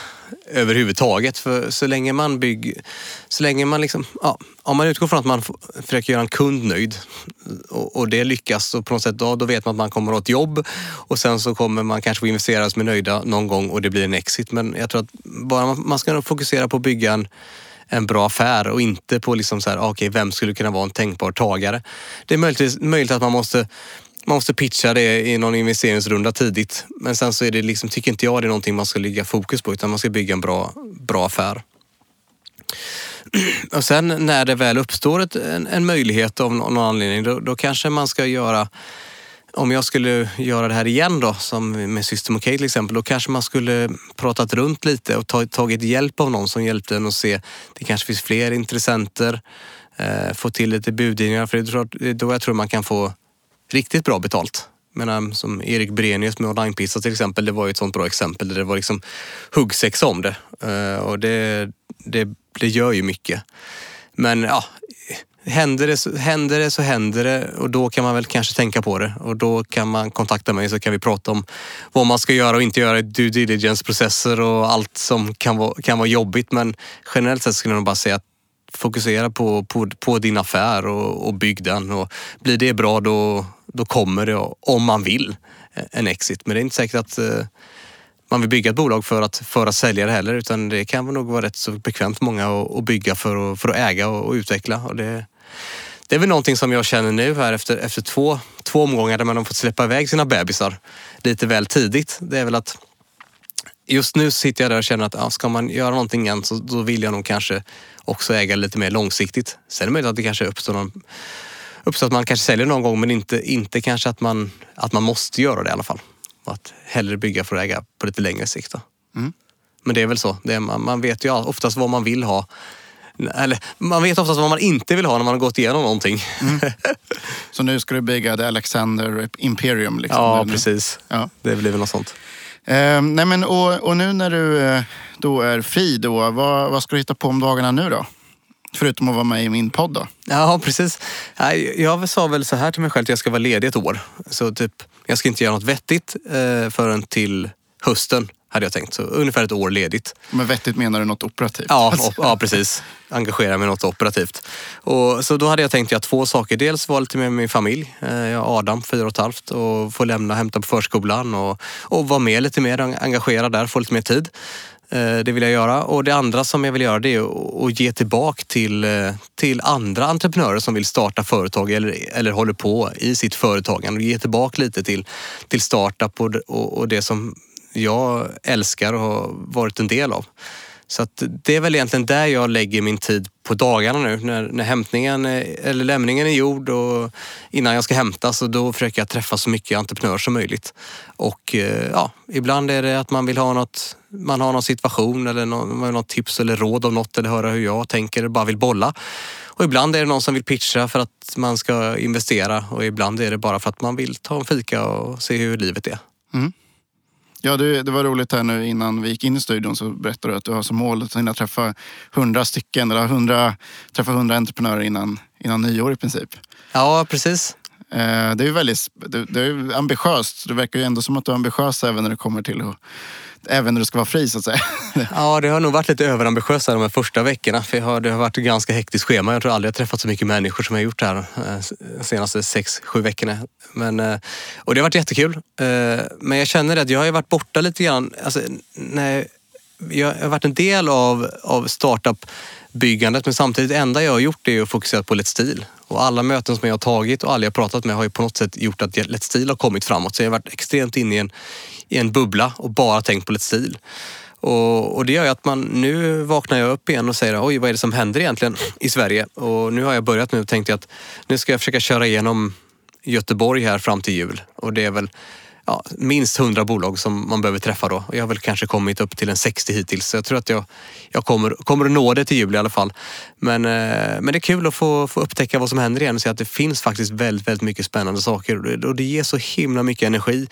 överhuvudtaget. För så länge man bygger, så länge man liksom, ja, om man utgår från att man försöker göra en kund nöjd och, och det lyckas så på något sätt då, då vet man att man kommer åt jobb och sen så kommer man kanske få investerare som är nöjda någon gång och det blir en exit. Men jag tror att bara man, man ska fokusera på att bygga en en bra affär och inte på liksom så här, okay, vem skulle kunna vara en tänkbar tagare. Det är möjligt, möjligt att man måste man måste pitcha det i någon investeringsrunda tidigt. Men sen så är det liksom, tycker inte jag det är någonting man ska lägga fokus på utan man ska bygga en bra, bra affär. Och sen när det väl uppstår ett, en, en möjlighet av någon anledning, då, då, kanske man ska göra om jag skulle göra det här igen då, som med System OK till exempel, då kanske man skulle pratat runt lite och tagit hjälp av någon som hjälpte en att se, det kanske finns fler intressenter, eh, få till lite budgivningar, för det är då jag tror man kan få riktigt bra betalt. Men ehm, som Erik Brenius med onlinepizza till exempel, det var ju ett sånt bra exempel där det var liksom huggsexa om det. Eh, och det, det, det gör ju mycket. Men ja, händer det, så, händer det så händer det och då kan man väl kanske tänka på det och då kan man kontakta mig så kan vi prata om vad man ska göra och inte göra i due diligence-processer och allt som kan vara, kan vara jobbigt. Men generellt sett skulle jag nog bara säga att fokusera på, på, på din affär och, och bygg den. Och blir det bra då, då kommer det, om man vill, en exit. Men det är inte säkert att eh, man vill bygga ett bolag för att, för att sälja det heller utan det kan nog vara rätt så bekvämt för många att, att bygga för att, för att äga och, och utveckla. Och det, det är väl någonting som jag känner nu här efter, efter två, två omgångar där man har fått släppa iväg sina bebisar lite väl tidigt. Det är väl att just nu sitter jag där och känner att ja, ska man göra någonting än så då vill jag nog kanske också äga lite mer långsiktigt. Sen är det möjligt att det kanske uppstår någon uppstår att man kanske säljer någon gång men inte, inte kanske att man, att man måste göra det i alla fall. Och att hellre bygga för att äga på lite längre sikt. Mm. Men det är väl så. Är, man, man vet ju oftast vad man vill ha. Eller man vet oftast vad man inte vill ha när man har gått igenom någonting. Mm. Så nu ska du bygga The Alexander Imperium? Liksom, ja, precis. Ja. Det blir väl något sånt. Eh, nej men, och, och, nu när du eh, då är fri, då, vad, vad ska du hitta på om dagarna nu då? Förutom att vara med i min podd då? Ja, precis. Jag sa väl så här till mig själv att jag ska vara ledig ett år. Så typ, jag ska inte göra något vettigt eh, förrän till hösten hade jag tänkt. Så ungefär ett år ledigt. Men vettigt menar du något operativt? Ja, op ja precis. Engagera mig i något operativt. Och, så då hade jag tänkt göra två saker. Dels vara lite med min familj. Eh, jag har Adam, fyra och ett halvt och få lämna och hämta på förskolan och, och vara med lite mer, engagera där, få lite mer tid. Eh, det vill jag göra. Och det andra som jag vill göra det är att ge tillbaka till, eh, till andra entreprenörer som vill starta företag eller, eller håller på i sitt företagande. Och ge tillbaka lite till, till startup och, och, och det som jag älskar och har varit en del av. Så att det är väl egentligen där jag lägger min tid på dagarna nu. När, när hämtningen är, eller lämningen är gjord och innan jag ska hämtas. Och då försöker jag träffa så mycket entreprenörer som möjligt. Och eh, ja, ibland är det att man vill ha något, man har någon situation eller någon, något tips eller råd om något eller höra hur jag tänker eller bara vill bolla. Och ibland är det någon som vill pitcha för att man ska investera och ibland är det bara för att man vill ta en fika och se hur livet är. Mm. Ja, det, det, var roligt här nu innan vi gick in i studion så berättade du att du har som mål att hinna träffa hundra stycken, eller 100, träffa hundra entreprenörer innan, innan nyår i princip. Ja, precis. Eh, det är ju väldigt det, det är ambitiöst. Det verkar ju ändå som att du är ambitiös även när det kommer till att även när du ska vara fri så att säga. Ja, det har nog varit lite överambitiöst de här första veckorna. För har, det har varit ett ganska hektiskt schema. Jag tror aldrig jag träffat så mycket människor som jag gjort här eh, de senaste sex, sju veckorna. Men, eh, och det har varit jättekul. Men jag känner att jag har varit borta lite grann. Alltså, när jag har varit en del av, av startup byggandet men samtidigt det enda jag har gjort är att fokusera på Let's Steel. Och alla möten som jag har tagit och alla jag har pratat med har ju på något sätt gjort att Let's Steel har kommit framåt. Så jag har varit extremt inne i en, i en bubbla och bara tänkt på Let's Steel. Och, och, det gör ju att man, nu vaknar jag upp igen och säger oj vad är det som händer egentligen i Sverige? Och nu har jag börjat nu och tänkt att nu ska jag försöka köra igenom Göteborg här fram till jul. Och det är väl ja, minst 100 bolag som man behöver träffa då. Jag har väl kanske kommit upp till en 60 hittills. Så jag tror att jag, jag kommer, kommer att nå det till jul i alla fall. Men, eh, men det är kul att få, få upptäcka vad som händer igen och se att det finns faktiskt väldigt, väldigt mycket spännande saker. Och det, och det ger så himla mycket energi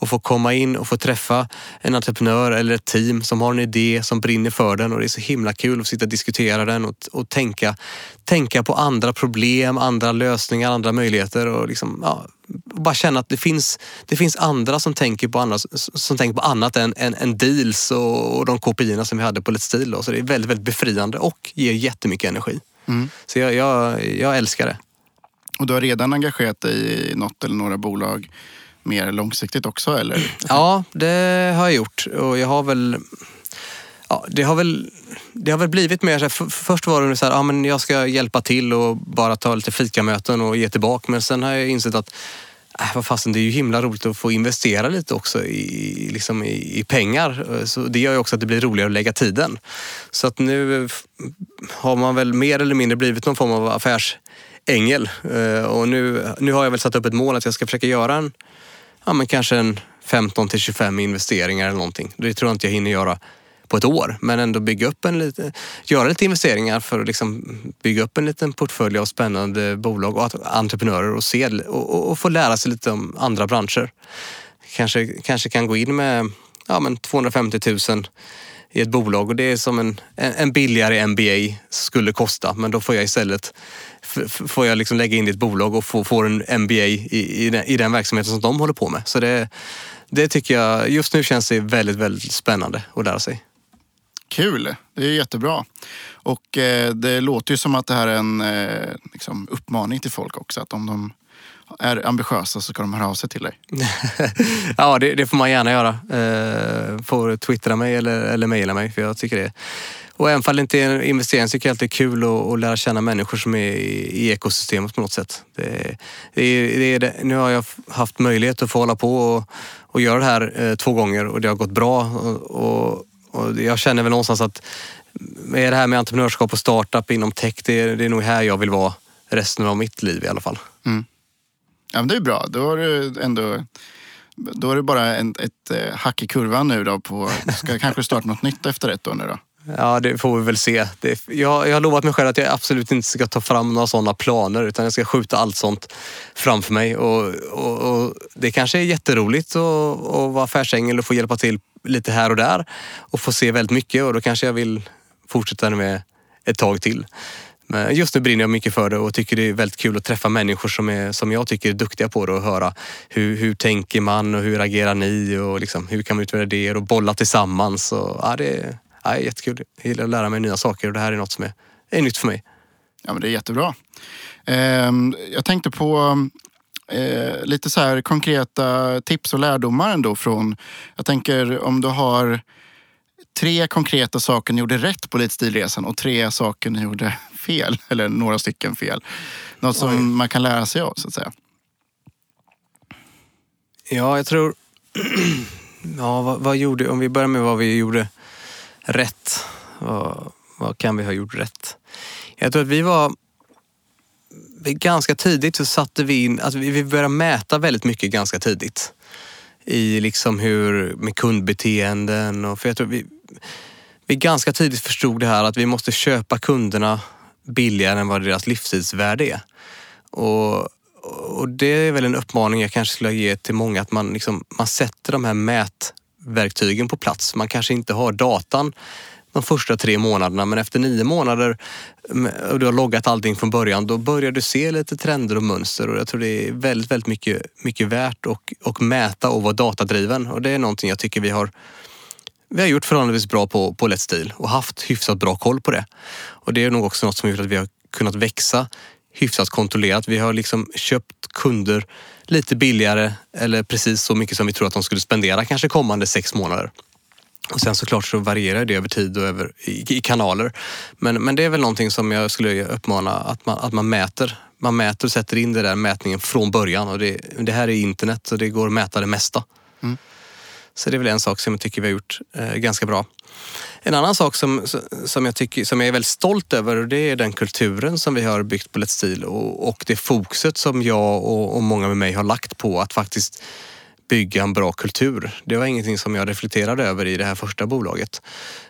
att få komma in och få träffa en entreprenör eller ett team som har en idé, som brinner för den. Och det är så himla kul att sitta och diskutera den och, och tänka, tänka på andra problem, andra lösningar, andra möjligheter. Och liksom, ja, bara känna att det finns, det finns andra som tänker på annat, som tänker på annat än, än, än deals och, och de KPI som vi hade på Let's Steel. Så det är väldigt, väldigt befriande och ger jättemycket energi. Mm. Så jag, jag, jag älskar det. Och du har redan engagerat dig i något eller några bolag mer långsiktigt också eller? Ja, det har jag gjort och jag har väl Ja, det har väl, det har väl blivit mer så här, för, först var det så här, ja men jag ska hjälpa till och bara ta lite fikamöten och ge tillbaka. Men sen har jag insett att äh, vad fasen, det är ju himla roligt att få investera lite också i, liksom i, i, pengar. Så det gör ju också att det blir roligare att lägga tiden. Så att nu har man väl mer eller mindre blivit någon form av affärsängel. Eh, och nu, nu har jag väl satt upp ett mål att jag ska försöka göra en, ja men kanske en 15 till 25 investeringar eller någonting. Det tror jag inte jag hinner göra på ett år. Men ändå bygga upp en lite, göra lite investeringar för att liksom bygga upp en liten portfölj av spännande bolag och entreprenörer och, se, och, och få lära sig lite om andra branscher. Kanske, kanske kan gå in med ja, men 250 000 i ett bolag och det är som en, en billigare MBA skulle kosta. Men då får jag istället får jag liksom lägga in i ett bolag och få, få en MBA i, i, den, i den verksamheten som de håller på med. Så det, det tycker jag, just nu känns det väldigt, väldigt spännande att lära sig. Kul, det är jättebra. Och eh, det låter ju som att det här är en eh, liksom, uppmaning till folk också. Att om de är ambitiösa så ska de höra av sig till dig. ja, det, det, får man gärna göra. Eh, får twittra mig eller, eller mejla mig för jag tycker det. Och även om det inte är en investering så tycker jag alltid det är kul att, att lära känna människor som är i, i ekosystemet på något sätt. Det, det, det, nu har jag haft möjlighet att få hålla på och, och göra det här eh, två gånger och det har gått bra. Och, och och jag känner väl någonstans att med det här med entreprenörskap och startup inom tech, det är, det är nog här jag vill vara resten av mitt liv i alla fall. Mm. Ja, men det är bra. Då har du ändå då är det bara en, ett eh, hack i kurvan nu då på, ska kanske starta något nytt efter ett år nu då? Ja, det får vi väl se. Det, jag, jag har lovat mig själv att jag absolut inte ska ta fram några sådana planer utan jag ska skjuta allt sånt framför mig. Och, och, och det kanske är jätteroligt att, att vara affärsängel och få hjälpa till lite här och där och få se väldigt mycket och då kanske jag vill fortsätta med ett tag till. Men just nu brinner jag mycket för det och tycker det är väldigt kul att träffa människor som, är, som jag tycker är duktiga på det och höra hur, hur tänker man och hur agerar ni och liksom, hur kan man utvärdera det och bolla tillsammans. Och, ja, det, är, ja, är jättekul. Jag gillar att lära mig nya saker och det här är något som är, är nytt för mig. Ja, men det är jättebra. Ehm, jag tänkte på eh, lite så här konkreta tips och lärdomar ändå från, jag tänker om du har tre konkreta saker ni gjorde rätt på Lite och tre saker ni gjorde fel, eller några stycken fel. Något som Oj. man kan lära sig av så att säga. Ja, jag tror... ja, vad, vad, gjorde... Om vi börjar med vad vi gjorde rätt. Vad, vad kan vi ha gjort rätt? Jag tror att vi var ganska tidigt så satte vi in, alltså vi, började mäta väldigt mycket ganska tidigt. I liksom hur, med kundbeteenden och för jag tror vi, vi ganska tidigt förstod det här att vi måste köpa kunderna billigare än vad deras livstidsvärde är. Och, och det är väl en uppmaning jag kanske skulle ge till många att man, liksom, man sätter de här mätverktygen på plats. Man kanske inte har datan de första tre månaderna men efter nio månader och du har loggat allting från början då börjar du se lite trender och mönster och jag tror det är väldigt, väldigt mycket, mycket värt att mäta och vara datadriven och det är någonting jag tycker vi har vi har gjort förhållandevis bra på, på Let's Deal och haft hyfsat bra koll på det. Och det är nog också något som gjort att vi har kunnat växa hyfsat kontrollerat. Vi har liksom köpt kunder lite billigare eller precis så mycket som vi tror att de skulle spendera kanske kommande sex månader. Och sen såklart så varierar det över tid och över, i, i, kanaler. Men, men det är väl någonting som jag skulle uppmana att man, att man mäter. Man mäter och sätter in den där mätningen från början. Och det, det här är internet och det går att mäta det mesta. Mm. Så det är väl en sak som jag tycker vi har gjort eh, ganska bra. En annan sak som, som, jag tycker, som jag är väldigt stolt över det är den kulturen som vi har byggt på Let's Steel och, och det fokuset som jag och, och många med mig har lagt på att faktiskt bygga en bra kultur. Det var ingenting som jag reflekterade över i det här första bolaget.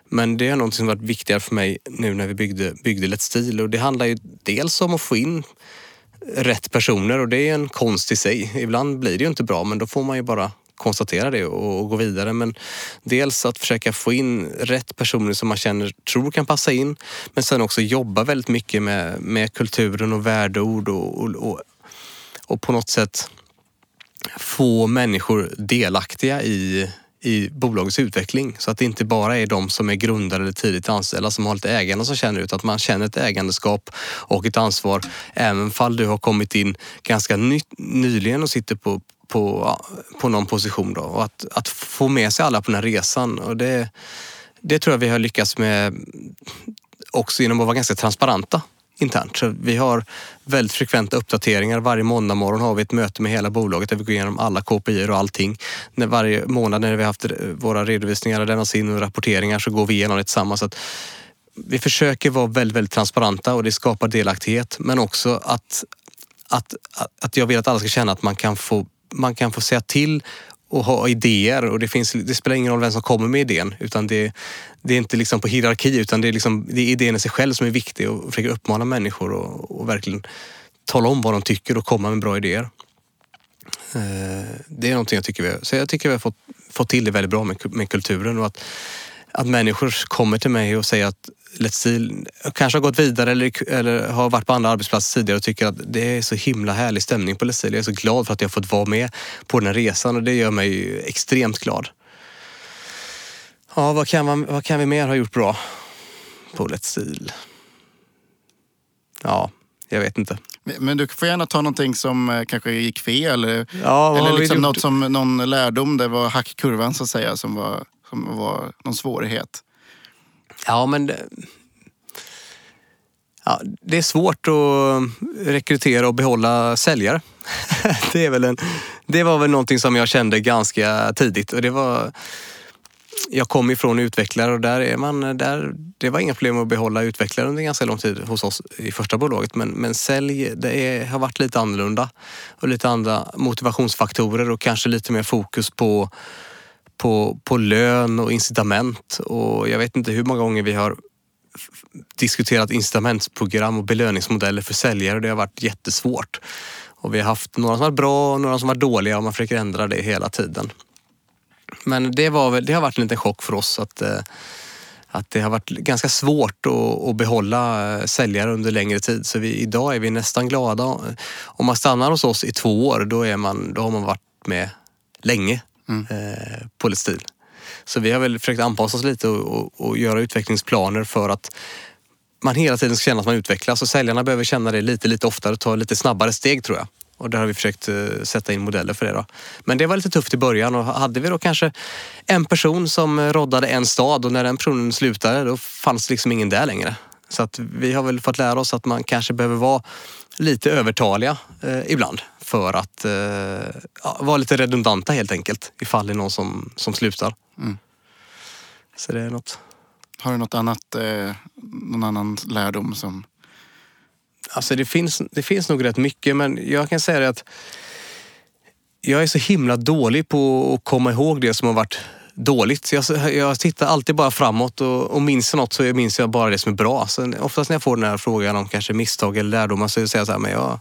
Men det är något som varit viktigare för mig nu när vi byggde, byggde Let's Steel och det handlar ju dels om att få in rätt personer och det är en konst i sig. Ibland blir det ju inte bra men då får man ju bara konstatera det och, gå vidare. Men dels att försöka få in rätt personer som man känner, tror kan passa in. Men sen också jobba väldigt mycket med, med kulturen och värdeord och, och, och, och på något sätt få människor delaktiga i, i bolagets utveckling. Så att det inte bara är de som är grundare eller tidigt anställda som har lite ägande som känner ut, att man känner ett ägandeskap och ett ansvar. Även fall du har kommit in ganska ny, nyligen och sitter på, på, på någon position. Då. Och att, att få med sig alla på den här resan. Och det, det tror jag vi har lyckats med också genom att vara ganska transparenta internt. Så vi har väldigt frekventa uppdateringar. Varje måndag morgon har vi ett möte med hela bolaget där vi går igenom alla KPI och allting. När varje månad när vi har haft våra redovisningar och lämnas in och rapporteringar så går vi igenom det tillsammans. Så vi försöker vara väldigt, väldigt transparenta och det skapar delaktighet men också att, att, att jag vill att alla ska känna att man kan få, man kan få säga till och ha idéer och det, finns, det spelar ingen roll vem som kommer med idén utan det, det är inte liksom på hierarki utan det är, liksom, det är idén i sig själv som är viktig och försöka uppmana människor och, och verkligen tala om vad de tycker och komma med bra idéer. Eh, det är någonting jag tycker vi, så jag tycker vi har fått, fått till det väldigt bra med, med kulturen och att, att människor kommer till mig och säger att Let's Steel kanske har gått vidare eller, eller har varit på andra arbetsplatser tidigare och tycker att det är så himla härlig stämning på Let's Steel. Jag är så glad för att jag fått vara med på den här resan och det gör mig extremt glad. Ja, vad kan, man, vad kan vi mer ha gjort bra på Let's Steel? Ja, jag vet inte. Men du får gärna ta någonting som eh, kanske gick fel. Eller, ja, eller liksom något som, någon lärdom, det var hackkurvan så att säga, som var, som var någon svårighet. Ja, men det, ja, det är svårt att rekrytera och behålla säljare. det, är väl en, det var väl någonting som jag kände ganska tidigt. Och det var, jag kom ifrån utvecklare och där är man, där, det var inga problem att behålla utvecklare under ganska lång tid hos oss i första bolaget. Men, men sälj det är, har varit lite annorlunda och lite andra motivationsfaktorer och kanske lite mer fokus på på, på lön och incitament. Och jag vet inte hur många gånger vi har diskuterat incitamentsprogram och belöningsmodeller för säljare. Det har varit jättesvårt. Och vi har haft några som varit bra och några som varit dåliga och man försöker ändra det hela tiden. Men det, var väl, det har varit en liten chock för oss att, eh, att det har varit ganska svårt att, behålla eh, säljare under längre tid. Så vi, idag är vi nästan glada. Om man stannar hos oss i två år, då, är man, då har man varit med länge mm. eh, på stil. Så vi har väl försökt anpassa oss lite och, och, och, göra utvecklingsplaner för att man hela tiden ska känna att man utvecklas och säljarna behöver känna det lite, lite oftare och ta lite snabbare steg tror jag. Och där har vi försökt eh, sätta in modeller för det. Då. Men det var lite tufft i början och hade vi då kanske en person som roddade en stad och när den personen slutade då fanns liksom ingen där längre. Så att vi har väl fått lära oss att man kanske behöver vara lite övertaliga eh, ibland för att eh, ja, vara lite redundanta helt enkelt ifall det är någon som, som slutar. Mm. Så det är något. Har du något annat, eh, någon annan lärdom som... Alltså det finns, det finns nog rätt mycket men jag kan säga det att jag är så himla dålig på att komma ihåg det som har varit dåligt. Jag, jag tittar alltid bara framåt och, och minns jag något så minns jag bara det som är bra. Så oftast när jag får den här frågan om kanske misstag eller lärdomar så säger jag så här, men jag,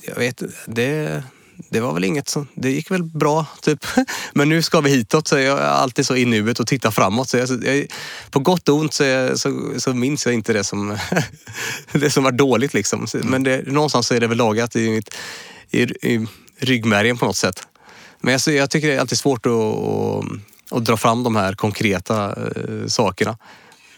jag vet, det, det var väl inget som, det gick väl bra typ. Men nu ska vi hitåt så jag är alltid så i nuet och tittar framåt. Så jag, jag, på gott och ont så, så, så, minns jag inte det som, det som var dåligt liksom. Men det, någonstans så är det väl lagat i, mitt, i, i ryggmärgen på något sätt. Men jag, jag tycker det är alltid svårt att, att, att dra fram de här konkreta eh, sakerna.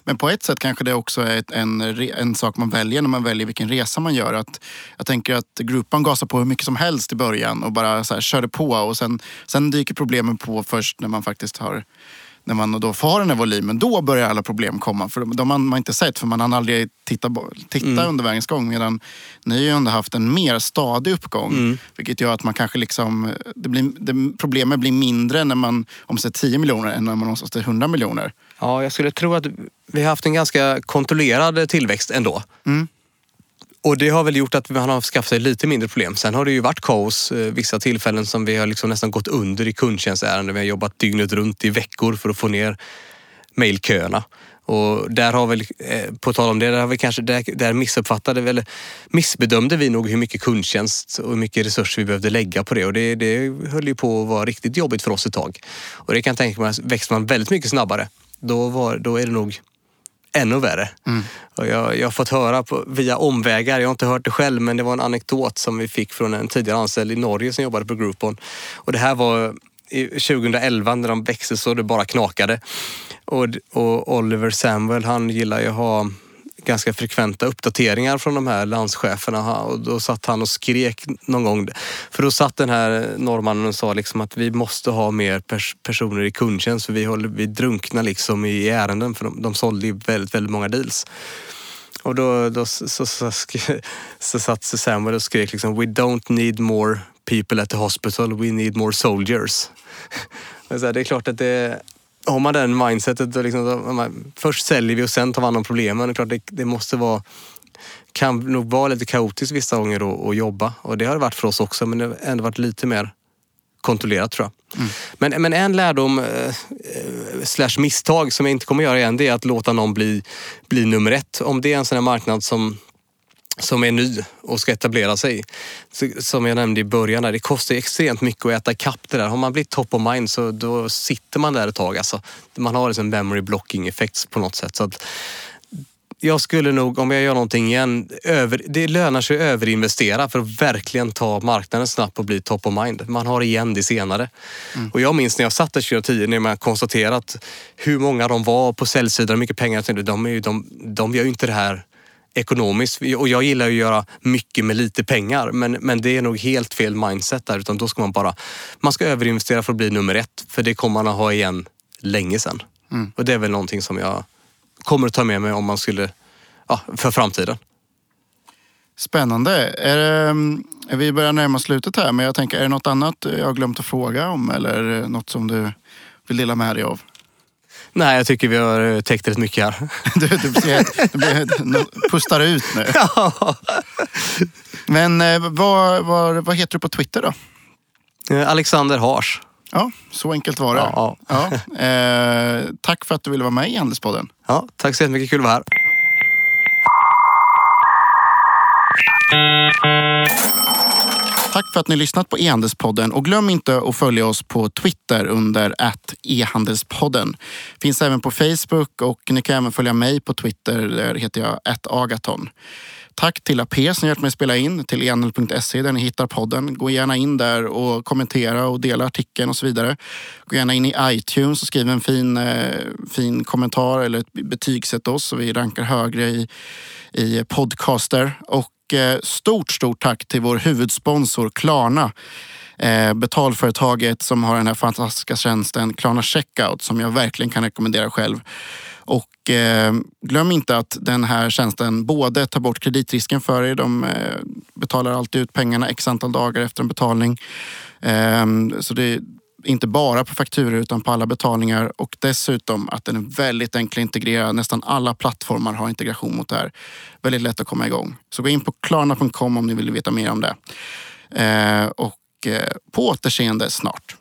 Men på ett sätt kanske det också är en, en sak man väljer när man väljer vilken resa man gör. Att, jag tänker att gruppan gasar på hur mycket som helst i början och bara så här, körde på och sen, sen dyker problemen på först när man faktiskt har när man då får den här volymen, då börjar alla problem komma. För de har man inte sett, för man har aldrig tittat, tittat mm. under vägens gång. Medan ni har ju ändå haft en mer stadig uppgång. Mm. Vilket gör att man kanske liksom, det blir, det, problemet blir mindre när man omsätter 10 miljoner än när man omsätter 100 miljoner. Ja, jag skulle tro att vi har haft en ganska kontrollerad tillväxt ändå. Mm. Och det har väl gjort att man har skaffat sig lite mindre problem. Sen har det ju varit kaos eh, vissa tillfällen som vi har liksom nästan gått under i kundtjänstärenden. Vi har jobbat dygnet runt i veckor för att få ner mejlköerna. Och där har väl, eh, på tal om det, där, har vi kanske, där, där missuppfattade eller missbedömde vi nog hur mycket kundtjänst och hur mycket resurser vi behövde lägga på det. Och det, det höll ju på att vara riktigt jobbigt för oss ett tag. Och det kan jag tänka mig, växer man väldigt mycket snabbare, då, var, då är det nog ännu värre. Mm. Och jag, jag har fått höra på, via omvägar, jag har inte hört det själv, men det var en anekdot som vi fick från en tidigare anställd i Norge som jobbade på Groupon. Och det här var 2011 när de växte så det bara knakade. Och, och Oliver Samuel, han gillar ju att ha ganska frekventa uppdateringar från de här landscheferna och då satt han och skrek någon gång. För då satt den här norrmannen och sa liksom att vi måste ha mer pers personer i kundtjänst för vi, håller, vi drunknar liksom i ärenden för de, de sålde ju väldigt, väldigt många deals. Och då, då så, så, så, så satt Samuel och skrek liksom We don't need more people at the hospital, we need more soldiers. det är klart att det har man den mindsetet, då liksom, först säljer vi och sen tar vi hand om problemen. Det, klart, det, det måste vara kan nog vara lite kaotiskt vissa gånger att jobba och det har det varit för oss också men det har ändå varit lite mer kontrollerat tror jag. Mm. Men, men en lärdom eh, slash misstag som jag inte kommer göra igen det är att låta någon bli, bli nummer ett. Om det är en sån här marknad som som är ny och ska etablera sig. Som jag nämnde i början, det kostar extremt mycket att äta kapp det där. Har man blivit top of mind så då sitter man där ett tag. Alltså, man har liksom memory blocking effects på något sätt. Så att jag skulle nog, om jag gör någonting igen, över, det lönar sig att överinvestera för att verkligen ta marknaden snabbt och bli top of mind. Man har igen det senare. Mm. Och jag minns när jag satt där 2010 när man konstaterat hur många de var på säljsidan, hur mycket pengar de, de, de, de gör ju inte det här ekonomiskt. Och jag gillar att göra mycket med lite pengar men, men det är nog helt fel mindset där utan då ska man bara, man ska överinvestera för att bli nummer ett för det kommer man att ha igen länge sen. Mm. Och det är väl någonting som jag kommer att ta med mig om man skulle, ja, för framtiden. Spännande. Är det, är vi börjar närma slutet här men jag tänker, är det något annat jag har glömt att fråga om eller något som du vill dela med dig av? Nej, jag tycker vi har eh, täckt rätt mycket här. Du, du, du, du pustar ut nu. Ja. Men eh, vad, vad, vad heter du på Twitter då? Eh, Alexander Hars. Ja, så enkelt var det. Ja, ja. ja. Eh, tack för att du ville vara med i Handelspodden. Ja, tack så jättemycket. Kul att vara här. Tack för att ni lyssnat på e-handelspodden och glöm inte att följa oss på Twitter under e-handelspodden. Finns även på Facebook och ni kan även följa mig på Twitter. Där heter jag agaton. Tack till AP som hjälpt mig spela in, till enel.se där ni hittar podden. Gå gärna in där och kommentera och dela artikeln och så vidare. Gå gärna in i iTunes och skriv en fin, eh, fin kommentar eller ett betygsätt oss så vi rankar högre i, i podcaster. Och Eh, stort, stort tack till vår huvudsponsor Klarna. Eh, betalföretaget som har den här fantastiska tjänsten Klarna Checkout som jag verkligen kan rekommendera själv. Och eh, glöm inte att den här tjänsten både tar bort kreditrisken för er. De betalar alltid ut pengarna x antal dagar efter en betalning. Ehm, så det inte bara på fakturor utan på alla betalningar och dessutom att den är väldigt enkel att integrera. Nästan alla plattformar har integration mot det här. Väldigt lätt att komma igång. Så gå in på klarna.com om ni vill veta mer om det. Eh, och eh, på återseende snart.